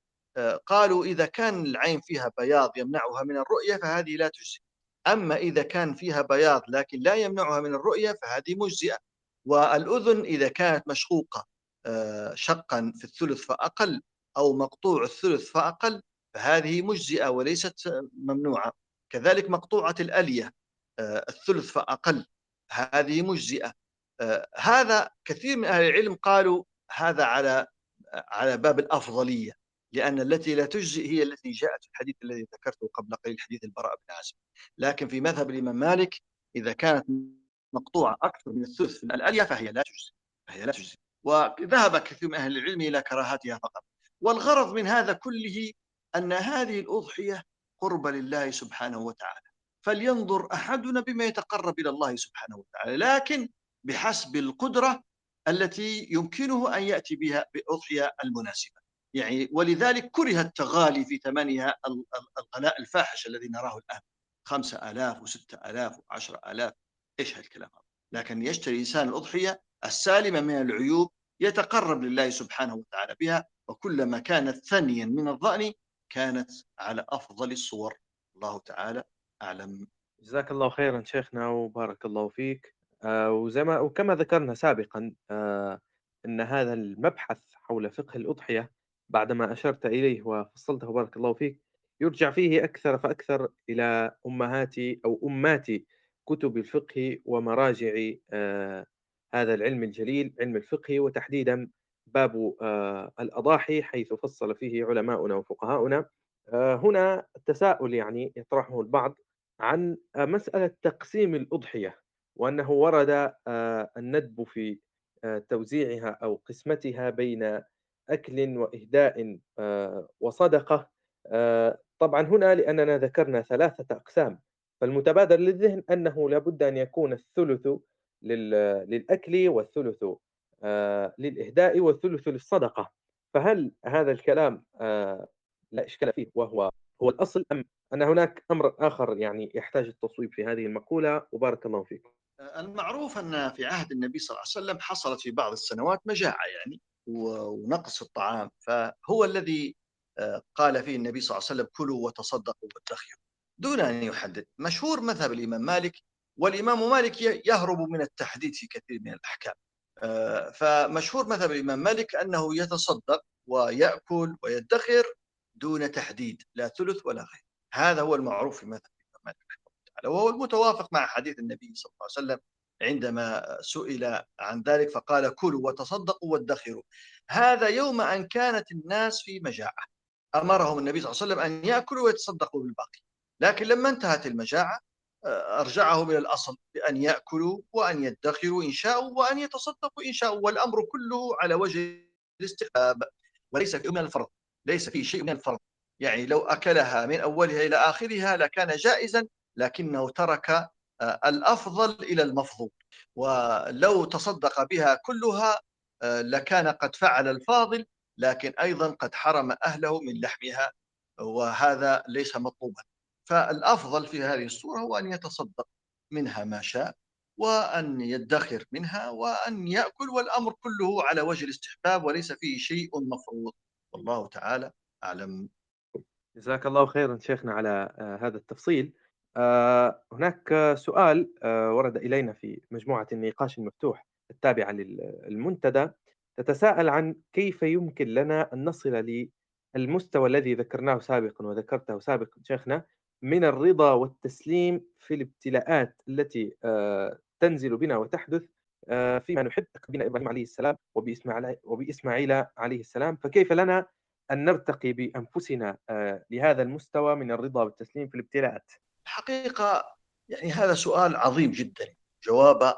قالوا إذا كان العين فيها بياض يمنعها من الرؤية فهذه لا تجزي أما إذا كان فيها بياض لكن لا يمنعها من الرؤية فهذه مجزئة. والأذن إذا كانت مشقوقة آه، شقا في الثلث فأقل أو مقطوع الثلث فأقل فهذه مجزئة وليست ممنوعة. كذلك مقطوعة الألية آه، الثلث فأقل هذه مجزئة. آه، هذا كثير من أهل العلم قالوا هذا على على باب الأفضلية. لأن التي لا تجزئ هي التي جاءت في الحديث الذي ذكرته قبل قليل حديث البراء بن عازب. لكن في مذهب الإمام مالك إذا كانت مقطوعة أكثر من الثلث من الألية فهي لا تجزئ فهي لا تجزئ. وذهب كثير من أهل العلم إلى كراهتها فقط. والغرض من هذا كله أن هذه الأضحية قربة لله سبحانه وتعالى. فلينظر أحدنا بما يتقرب إلى الله سبحانه وتعالى. لكن بحسب القدرة التي يمكنه أن يأتي بها بأضحية المناسبة. يعني ولذلك كره التغالي في ثمنها الغلاء الفاحش الذي نراه الآن. خمسة آلاف وستة آلاف وعشرة آلاف. إيش هالكلام هذا لكن يشتري إنسان الأضحية السالمة من العيوب يتقرب لله سبحانه وتعالى بها وكلما كانت ثنيا من الظأن كانت على أفضل الصور. الله تعالى أعلم. جزاك الله خيرا شيخنا وبارك الله فيك. آه وزي ما وكما ذكرنا سابقا آه أن هذا المبحث حول فقه الأضحية بعدما أشرت إليه وفصلته بارك الله فيك يرجع فيه أكثر فأكثر إلى أمهات أو أمات كتب الفقه ومراجع آه هذا العلم الجليل علم الفقه وتحديدا باب آه الأضاحي حيث فصل فيه علماؤنا وفقهاؤنا. آه هنا التساؤل يعني يطرحه البعض عن مسألة تقسيم الأضحية وأنه ورد الندب في توزيعها أو قسمتها بين أكل وإهداء آه، وصدقة آه، طبعا هنا لأننا ذكرنا ثلاثة أقسام فالمتبادر للذهن أنه لابد أن يكون الثلث للأكل والثلث آه، للإهداء والثلث للصدقة. فهل هذا الكلام لا إشكال فيه وهو هو الأصل أم أن هناك أمر آخر يعني يحتاج التصويب في هذه المقولة؟ وبارك الله فيك. المعروف أن في عهد النبي صلى الله عليه وسلم حصلت في بعض السنوات مجاعة يعني. ونقص الطعام. فهو الذي آه، قال فيه النبي صلى الله عليه وسلم كلوا وتصدقوا وادخروا دون أن يحدد. مشهور مذهب الإمام مالك والإمام مالك يهرب من التحديد في كثير من الأحكام. آه، فمشهور مذهب الإمام مالك أنه يتصدق ويأكل ويدخر دون تحديد لا ثلث ولا غير. هذا هو المعروف في مذهب الإمام مالك رحمه الله تعالى وهو المتوافق مع حديث النبي صلى الله عليه وسلم عندما سئل عن ذلك فقال كلوا وتصدقوا وادخروا. هذا يوم أن كانت الناس في مجاعة. أمرهم النبي صلى الله عليه وسلم أن يأكلوا ويتصدقوا بالباقي. لكن لما انتهت المجاعة آه، أرجعهم إلى الأصل بأن يأكلوا وأن يدخروا إن شاءوا وأن يتصدقوا إن شاءوا. والأمر كله على وجه الاستحباب وليس فيه من الفرض. ليس فيه شيء من الفرض. يعني لو أكلها من أولها إلى آخرها لكان جائزا لكنه ترك الأفضل إلى المفضول. ولو تصدق بها كلها آه، لكان قد فعل الفاضل لكن أيضا قد حرم أهله من لحمها وهذا ليس مطلوبا. فالأفضل في هذه الصورة هو أن يتصدق منها ما شاء وأن يدخر منها وأن يأكل والأمر كله على وجه الاستحباب وليس فيه شيء مفروض. والله تعالى أعلم. جزاك الله خيرا شيخنا على آه، هذا التفصيل. آه، هناك سؤال آه، ورد إلينا في مجموعة النقاش المفتوح التابعة للمنتدى تتساءل عن كيف يمكن لنا أن نصل للمستوى الذي ذكرناه سابقا وذكرته سابقا شيخنا من الرضا والتسليم في الابتلاءات التي تنزل بنا وتحدث فيما نحب بنا إبراهيم عليه السلام وبإسماعيل عليه السلام فكيف لنا أن نرتقي بأنفسنا آه، لهذا المستوى من الرضا والتسليم في الابتلاءات؟ حقيقة يعني هذا سؤال عظيم جدا. جوابه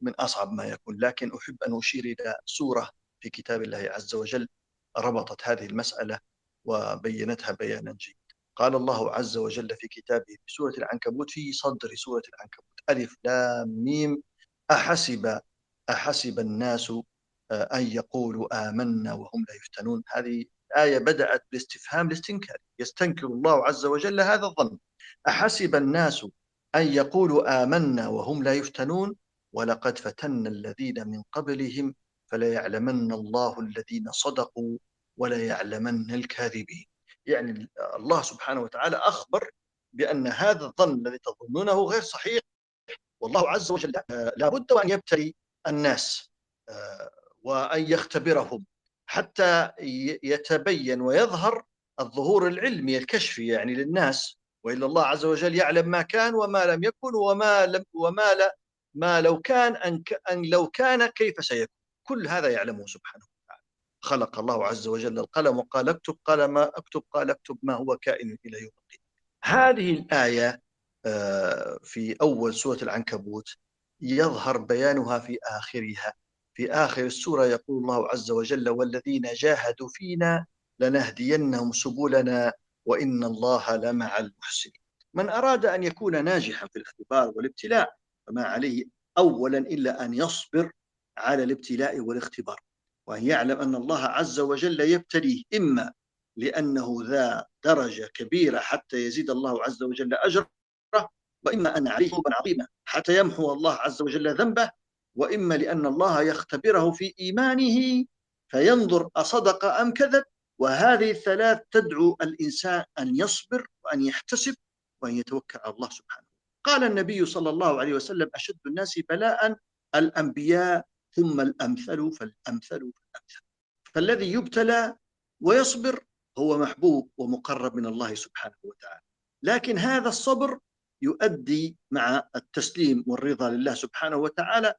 من أصعب ما يكون. لكن أحب أن أشير إلى سورة في كتاب الله عز وجل ربطت هذه المسألة وبينتها بيانا جيدا قال الله عز وجل في كتابه في سورة العنكبوت في صدر سورة العنكبوت. ألف لام ميم. أحسب أحسب الناس آه، أن يقولوا آمنا وهم لا يفتنون. هذه الآية بدأت باستفهام الاستنكار. يستنكر الله عز وجل هذا الظن. أحسب الناس أن يقولوا آمنا وهم لا يفتنون؟ ولقد فتنا الذين من قبلهم فلا يعلمن الله الذين صدقوا ولا يعلمن الكاذبين. يعني الله سبحانه وتعالى أخبر بأن هذا الظن الذي تظنونه غير صحيح. والله عز وجل لابد وأن يبتلي الناس آه، وأن يختبرهم حتى يتبين ويظهر الظهور العلمي الكشفي يعني للناس وإلا الله عز وجل يعلم ما كان وما لم يكن وما لم وما لا ما لو كان أن أن لو كان كيف سيكون. كل هذا يعلمه سبحانه وتعالى. خلق الله عز وجل القلم وقال اكتب قال ما اكتب قال اكتب ما هو كائن إلى يوم القيامة. هذه الآية آه، في أول سورة العنكبوت يظهر بيانها في آخرها. في آخر السورة يقول الله عز وجل والذين جاهدوا فينا لنهدينهم سبلنا وإن الله لمع المحسنين. من أراد أن يكون ناجحا في الاختبار والابتلاء فما عليه أولا إلا أن يصبر على الابتلاء والاختبار. وأن يعلم أن الله عز وجل يبتليه إما لأنه ذا درجة كبيرة حتى يزيد الله عز وجل أجره وإما أن عليه عظيما حتى يمحو الله عز وجل ذنبه وإما لأن الله يختبره في إيمانه فينظر أصدق أم كذب وهذه الثلاث تدعو الإنسان أن يصبر وأن يحتسب وأن يتوكل على الله سبحانه قال النبي صلى الله عليه وسلم أشد الناس بلاء الأنبياء ثم الأمثل فالأمثل فالأمثل. فالذي يبتلى ويصبر هو محبوب ومقرب من الله سبحانه وتعالى. لكن هذا الصبر يؤدي مع التسليم والرضا لله سبحانه وتعالى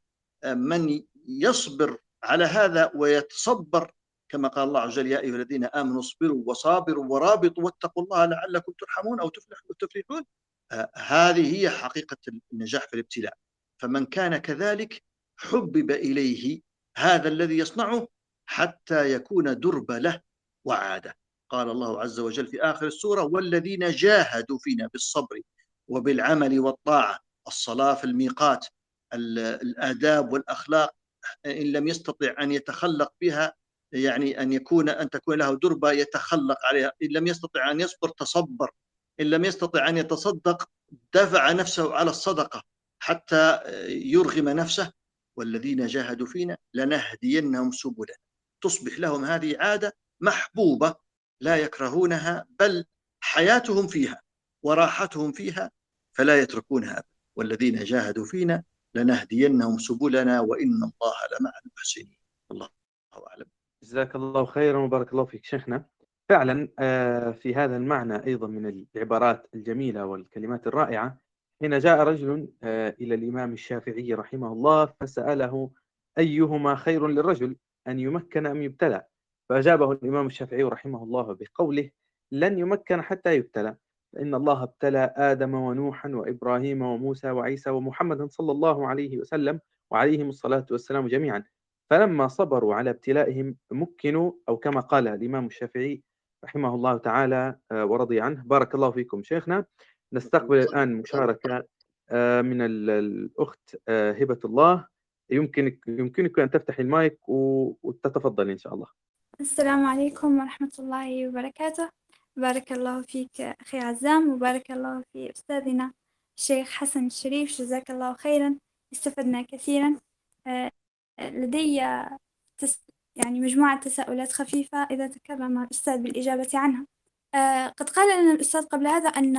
من يصبر على هذا ويتصبر كما قال الله عز وجل يا أيها الذين آمنوا اصبروا وصابروا ورابطوا واتقوا الله لعلكم ترحمون أو تفلحوا تفلحون. آه، هذه هي حقيقة النجاح في الابتلاء. فمن كان كذلك حبب إليه هذا الذي يصنعه حتى يكون درب له وعادة. قال الله عز وجل في آخر السورة والذين جاهدوا فينا بالصبر وبالعمل والطاعة الصلاة في الميقات الآداب والأخلاق إن لم يستطع أن يتخلق بها يعني أن يكون أن تكون له دربة يتخلق عليها. إن لم يستطع أن يصبر تصبر. إن لم يستطع أن يتصدق دفع نفسه على الصدقة حتى يرغم نفسه. والذين جاهدوا فينا لنهدينهم سبلا. تصبح لهم هذه عادة محبوبة لا يكرهونها بل حياتهم فيها وراحتهم فيها فلا يتركونها. والذين جاهدوا فينا لنهدينهم سبلنا وإن الله لمع المحسنين. الله أعلم. جزاك الله خيرا وبارك الله فيك شيخنا. فعلا آه، في هذا المعنى أيضا من العبارات الجميلة والكلمات الرائعة حين جاء رجل آه، إلى الإمام الشافعي رحمه الله فسأله أيهما خير للرجل أن يمكن أم يبتلى؟ فأجابه الإمام الشافعي رحمه الله بقوله لن يمكن حتى يبتلى فإن الله ابتلى آدم ونوحا وإبراهيم وموسى وعيسى ومحمدا صلى الله عليه وسلم وعليهم الصلاة والسلام جميعا. فلما صبروا على ابتلائهم مكنوا أو كما قال الإمام الشافعي رحمه الله تعالى آه، ورضي عنه. بارك الله فيكم شيخنا. نستقبل الآن مشاركة آه، من الأخت آه، هبة الله. يمكنك يمكنك أن تفتح المايك وتتفضل إن شاء الله. السلام عليكم ورحمة الله وبركاته. بارك الله فيك أخي عزام وبارك الله في أستاذنا الشيخ حسن الشريف. جزاك الله خيرا. استفدنا كثيرا. لدي تس يعني مجموعة تساؤلات خفيفة إذا تكرم الأستاذ بالإجابة عنها. آه، قد قال لنا الأستاذ قبل هذا أن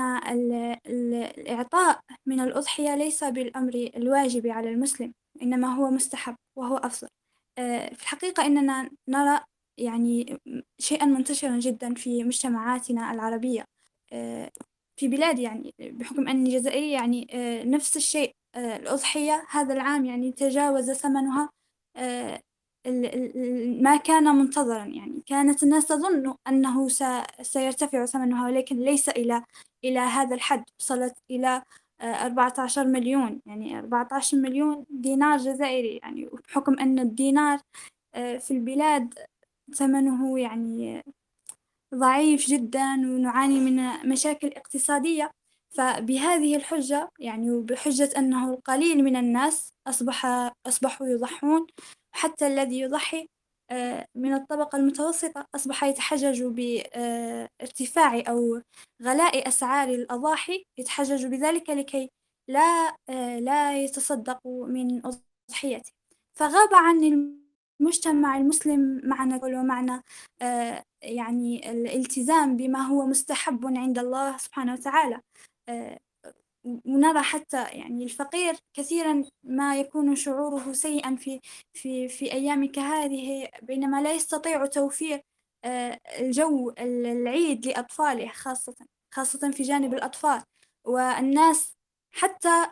الإعطاء من الأضحية ليس بالأمر الواجب على المسلم إنما هو مستحب وهو أفضل. آه، في الحقيقة إننا نرى يعني شيئا منتشرا جدا في مجتمعاتنا العربية. آه، في بلادي يعني بحكم أني جزائرية يعني نفس الشيء. الأضحية هذا العام يعني تجاوز ثمنها ما كان منتظرا يعني. كانت الناس تظن أنه سيرتفع ثمنها ولكن ليس إلى إلى هذا الحد. وصلت إلى آه، أربعة عشر مليون. يعني أربعة عشر مليون دينار جزائري. يعني بحكم أن الدينار آه، في البلاد ثمنه يعني ضعيف جدا ونعاني من مشاكل اقتصادية. فبهذه الحجة يعني وبحجة أنه القليل من الناس أصبح أصبحوا يضحون حتى الذي يضحي آه، من الطبقة المتوسطة أصبح يتحجج بارتفاع أو غلاء أسعار الأضاحي يتحجج بذلك لكي لا آه، لا يتصدق من أضحيته. فغاب عن المجتمع المسلم معنى ومعنى آه، يعني الالتزام بما هو مستحب عند الله سبحانه وتعالى. ونرى حتى يعني الفقير كثيرا ما يكون شعوره سيئا في في في أيام كهذه بينما لا يستطيع توفير آه، الجو العيد لأطفاله خاصة خاصة في جانب الأطفال. والناس حتى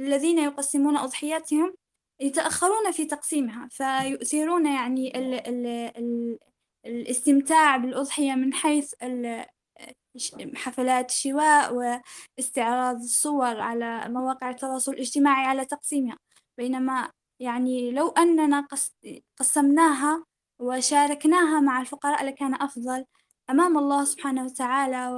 الذين يقسمون أضحياتهم يتأخرون في تقسيمها فيؤثرون يعني ال ال ال الاستمتاع بالأضحية من حيث حفلات شواء واستعراض الصور على مواقع التواصل الاجتماعي على تقسيمها. بينما يعني لو أننا قسمناها وشاركناها مع الفقراء لكان أفضل. أمام الله سبحانه وتعالى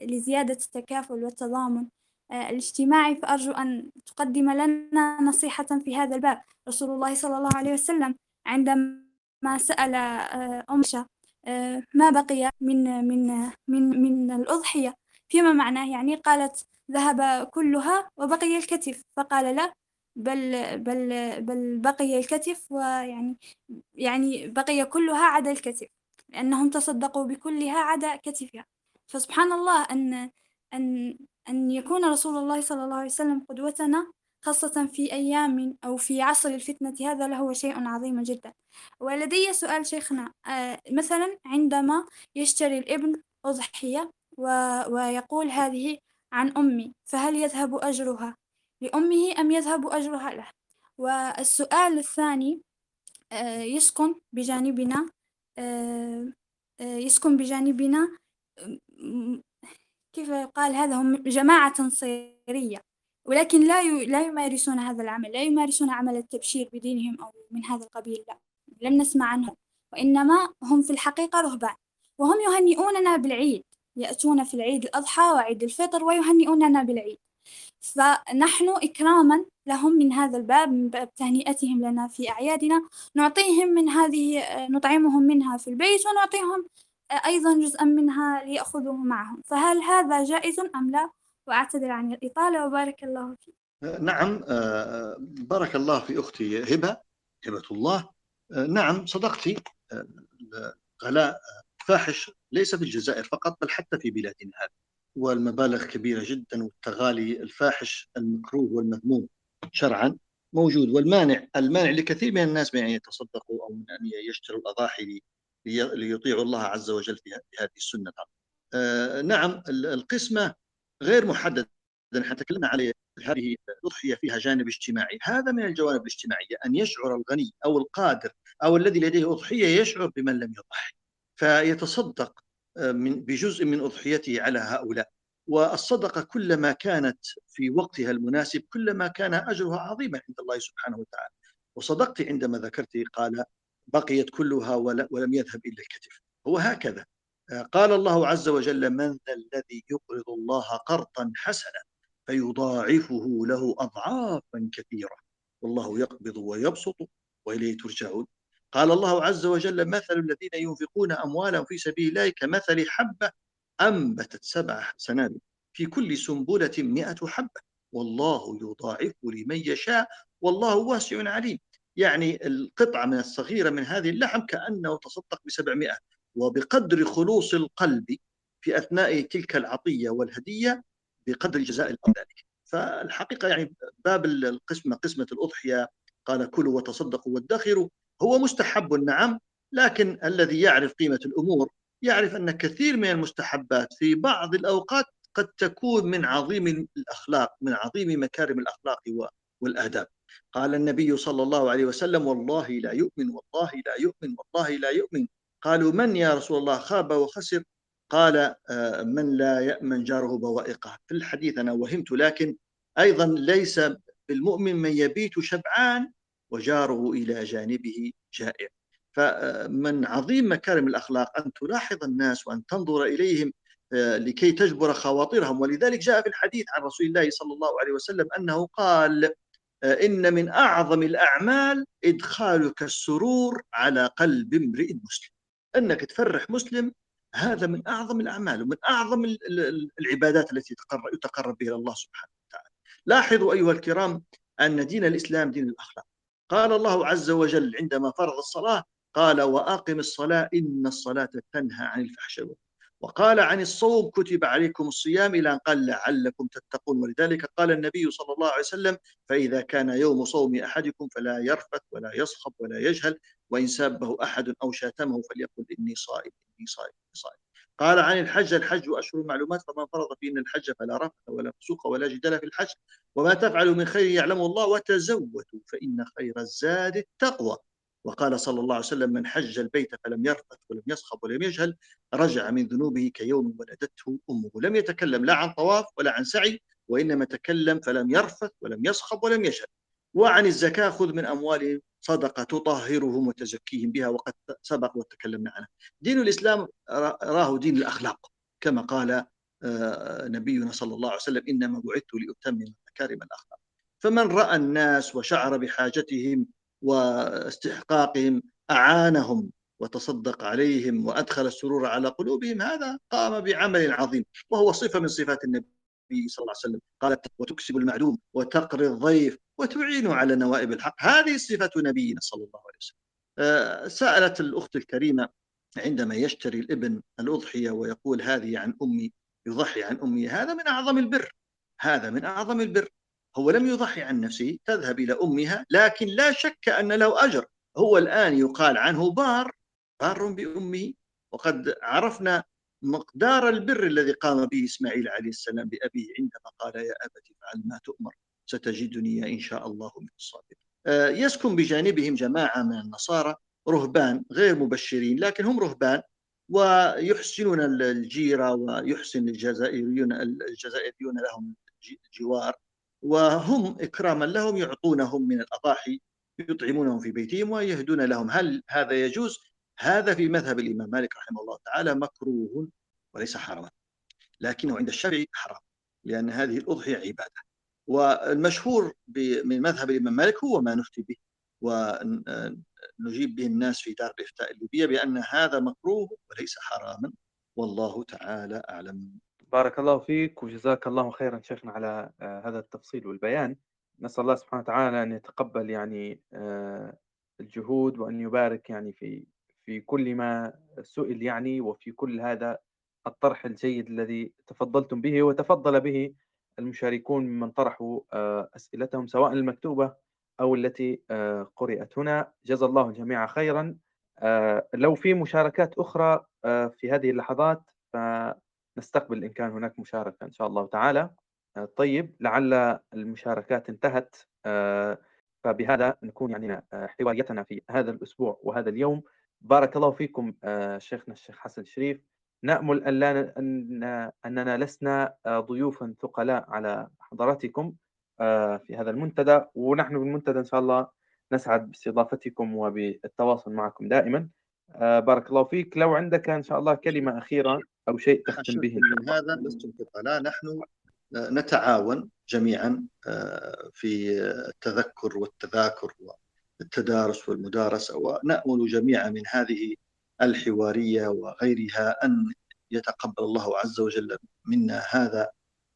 ولزيادة التكافل والتضامن آه، الاجتماعي فأرجو أن تقدم لنا نصيحة في هذا الباب. رسول الله صلى الله عليه وسلم عندما سأل آه، أم آه، ما بقي من من من من الأضحية. فيما معناه يعني قالت ذهب كلها وبقي الكتف. فقال لا بل بل بل بقي الكتف ويعني يعني بقي كلها عدا الكتف لأنهم تصدقوا بكلها عدا كتفها. فسبحان الله أن أن أن يكون رسول الله صلى الله عليه وسلم قدوتنا خاصة في أيام أو في عصر الفتنة هذا لهو شيء عظيم جدا. ولدي سؤال شيخنا آه، مثلا عندما يشتري الإبن أضحية ويقول هذه عن أمي فهل يذهب أجرها؟ لأمه أم يذهب أجرها له؟ والسؤال الثاني آه، يسكن بجانبنا آه، يسكن بجانبنا كيف يقال هذا؟ هم جماعة تنصيرية ولكن لا لا يمارسون هذا العمل لا يمارسون عمل التبشير بدينهم أو من هذا القبيل لا. لم نسمع عنهم وإنما هم في الحقيقة رهبان. وهم يهنئوننا بالعيد يأتون في العيد الأضحى وعيد الفطر ويهنئوننا بالعيد. فنحن إكراما لهم من هذا الباب من باب تهنئتهم لنا في أعيادنا. نعطيهم من هذه نطعمهم منها في البيت ونعطيهم أيضا جزءا منها ليأخذوه معهم. فهل هذا جائز أم لا؟ وأعتذر عن الإطالة وبارك الله فيك. نعم آه، بارك الله في أختي هبة هبة الله. آه، نعم صدقتي آه، غلاء فاحش ليس في الجزائر فقط بل حتى في بلادنا هذه. والمبالغ كبيرة جدا والتغالي الفاحش المكروه والمذموم شرعا موجود. والمانع المانع لكثير من الناس من أن يتصدقوا أو من أن يشتروا الأضاحي ليطيعوا الله عز وجل في هذه السنة. نعم القسمة غير محدد. إحنا تكلمنا عليه هذه الأضحية فيها جانب اجتماعي. هذا من الجوانب الاجتماعية أن يشعر الغني أو القادر أو الذي لديه أضحية يشعر بمن لم يضحي. فيتصدق آه، من بجزء من أضحيته على هؤلاء. والصدقة كلما كانت في وقتها المناسب كلما كان أجرها عظيما عند الله سبحانه وتعالى. وصدقت عندما ذكرت قال بقيت كلها ولم يذهب إلا الكتف. هو هكذا. قال الله عز وجل من ذا الذي يقرض الله قرضا حسنا فيضاعفه له اضعافا كثيرة. والله يقبض ويبسط وإليه ترجعون. قال الله عز وجل مثل الذين ينفقون أموالهم في سبيل الله كمثل حبة أنبتت سبع سنابل في كل سنبلة مئة حبة. والله يضاعف لمن يشاء والله واسع عليم. يعني القطعة من الصغيرة من هذه اللحم كأنه تصدق بسبعمائة. وبقدر خلوص القلب في أثناء تلك العطية والهدية بقدر جزاء ذلك. فالحقيقة يعني باب القسمة قسمة الأضحية قال كلوا وتصدقوا وادخروا هو مستحب نعم لكن الذي يعرف قيمة الأمور يعرف أن كثير من المستحبات في بعض الأوقات قد تكون من عظيم الأخلاق من عظيم مكارم الأخلاق والآداب. قال النبي صلى الله عليه وسلم والله لا يؤمن والله لا يؤمن والله لا يؤمن. قالوا من يا رسول الله خاب وخسر؟ قال آه، من لا يأمن جاره بوائقه. في الحديث أنا وهمت لكن أيضا ليس بالمؤمن من يبيت شبعان وجاره إلى جانبه جائع. فمن عظيم مكارم الأخلاق أن تلاحظ الناس وأن تنظر إليهم آه، لكي تجبر خواطرهم. ولذلك جاء في الحديث عن رسول الله صلى الله عليه وسلم أنه قال آه، إن من أعظم الأعمال إدخالك السرور على قلب امرئ مسلم. أنك تفرح مسلم هذا من أعظم الأعمال ومن أعظم العبادات التي يتقرب بها الله سبحانه وتعالى. لاحظوا أيها الكرام أن دين الإسلام دين الأخلاق. قال الله عز وجل عندما فرض الصلاة قال وأقم الصلاة إن الصلاة تنهى عن الفحشاء وقال عن الصوم كتب عليكم الصيام إلى أن قال لعلكم تتقون. ولذلك قال النبي صلى الله عليه وسلم فإذا كان يوم صوم أحدكم فلا يرفث ولا يصخب ولا يجهل وإن سابه أحد أو شاتمه فليقل إني صائم إني صائم إني صائم. قال عن الحج الحج أشهر معلومات فمن فرض فينا الحج فلا رفث ولا فسوق ولا جدال في الحج. وما تفعلوا من خير يعلمه الله وتزودوا فإن خير الزاد التقوى. وقال صلى الله عليه وسلم من حج البيت فلم يرفث ولم يصخب ولم يجهل رجع من ذنوبه كيوم ولدته أمه. لم يتكلم لا عن طواف ولا عن سعي وإنما تكلم فلم يرفث ولم يصخب ولم يجهل. وعن الزكاة خذ من اموالهم صدقة تطهرهم وتزكيهم بها. وقد سبق وتكلمنا عنها. دين الإسلام راه دين الأخلاق كما قال آه، نبينا صلى الله عليه وسلم إنما بعثت لأتمم مكارم الأخلاق. فمن رأى الناس وشعر بحاجتهم واستحقاقهم أعانهم وتصدق عليهم وأدخل السرور على قلوبهم هذا قام بعمل عظيم وهو صفة من صفات النبي صلى الله عليه وسلم. قالت وتكسب المعلوم وتقري الضيف وتعين على نوائب الحق. هذه صفة نبينا صلى الله عليه وسلم. آه، سألت الأخت الكريمة عندما يشتري الابن الأضحية ويقول هذه عن أمي يضحي عن أمي هذا من أعظم البر هذا من أعظم البر. هو لم يضحي عن نفسه تذهب إلى أمها لكن لا شك أن له أجر. هو الآن يقال عنه بار بار بأمه. وقد عرفنا مقدار البر الذي قام به إسماعيل عليه السلام بأبيه عندما قال يا أبت افعل ما تؤمر ستجدني إن شاء الله من الصابرين. آه، يسكن بجانبهم جماعة من النصارى رهبان غير مبشرين لكن هم رهبان. ويحسنون الجيرة ويحسن الجزائريون الجزائريون لهم الجوار وهم إكراما لهم يعطونهم من الأضاحي يطعمونهم في بيتهم ويهدون لهم. هل هذا يجوز؟ هذا في مذهب الإمام مالك رحمه الله تعالى مكروه وليس حراما. لكنه عند الشافعي حرام لأن هذه الأضحية عبادة. والمشهور من مذهب الإمام مالك هو ما نفتي به ونجيب به الناس في دار الإفتاء الليبية بأن هذا مكروه وليس حراما. والله تعالى أعلم. بارك الله فيك وجزاك الله خيرا شيخنا على آه، هذا التفصيل والبيان. نسأل الله سبحانه وتعالى أن يتقبل يعني آه، الجهود وأن يبارك يعني في في كل ما سئل يعني وفي كل هذا الطرح الجيد الذي تفضلتم به وتفضل به المشاركون ممن طرحوا آه، أسئلتهم سواء المكتوبة أو التي قرأت هنا. جزا الله الجميع خيرا. لو في مشاركات أخرى في هذه اللحظات نستقبل إن كان هناك مشاركة إن شاء الله تعالى. آه، طيب لعل المشاركات انتهت. آه، فبهذا نكون يعني آه، حواريتنا في هذا الأسبوع وهذا اليوم. بارك الله فيكم شيخنا الشيخ حسن الشريف نأمل أن لا أن أننا لسنا ضيوفا ثقلاء على حضراتكم في هذا المنتدى. ونحن في المنتدى إن شاء الله نسعد باستضافتكم وبالتواصل معكم دائما. بارك الله فيك. لو عندك إن شاء الله كلمة أخيرة. أو شيء تختم به من هذا؟ لستم لا نحن نتعاون جميعا آه، في التذكر والتذاكر والتدارس والمدارسة ونأمل جميعا من هذه الحوارية وغيرها أن يتقبل الله عز وجل منا هذا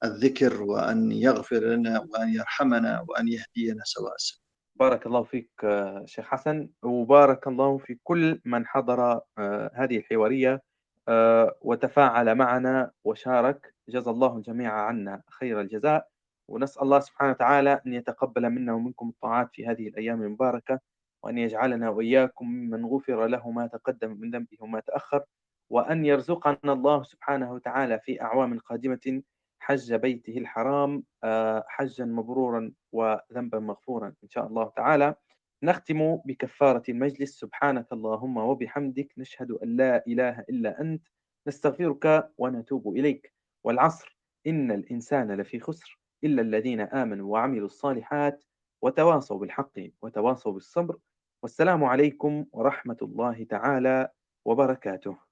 الذكر وأن يغفر لنا وأن يرحمنا وأن يهدينا سواء السبيل. بارك الله فيك آه، شيخ حسن وبارك الله في كل من حضر آه، هذه الحوارية. آه، وتفاعل معنا وشارك. جزا الله الجميع عنا خير الجزاء. ونسأل الله سبحانه وتعالى أن يتقبل منا ومنكم الطاعات في هذه الأيام المباركة وأن يجعلنا وإياكم ممن غفر له ما تقدم من ذنبه وما تأخر وأن يرزقنا الله سبحانه وتعالى في أعوام قادمة حج بيته الحرام آه، حجا مبرورا وذنبا مغفورا إن شاء الله تعالى. نختم بكفارة المجلس. سبحانك اللهم وبحمدك نشهد أن لا إله إلا أنت نستغفرك ونتوب إليك. والعصر إن الإنسان لفي خسر إلا الذين آمنوا وعملوا الصالحات وتواصوا بالحق وتواصوا بالصبر. والسلام عليكم ورحمة الله تعالى وبركاته.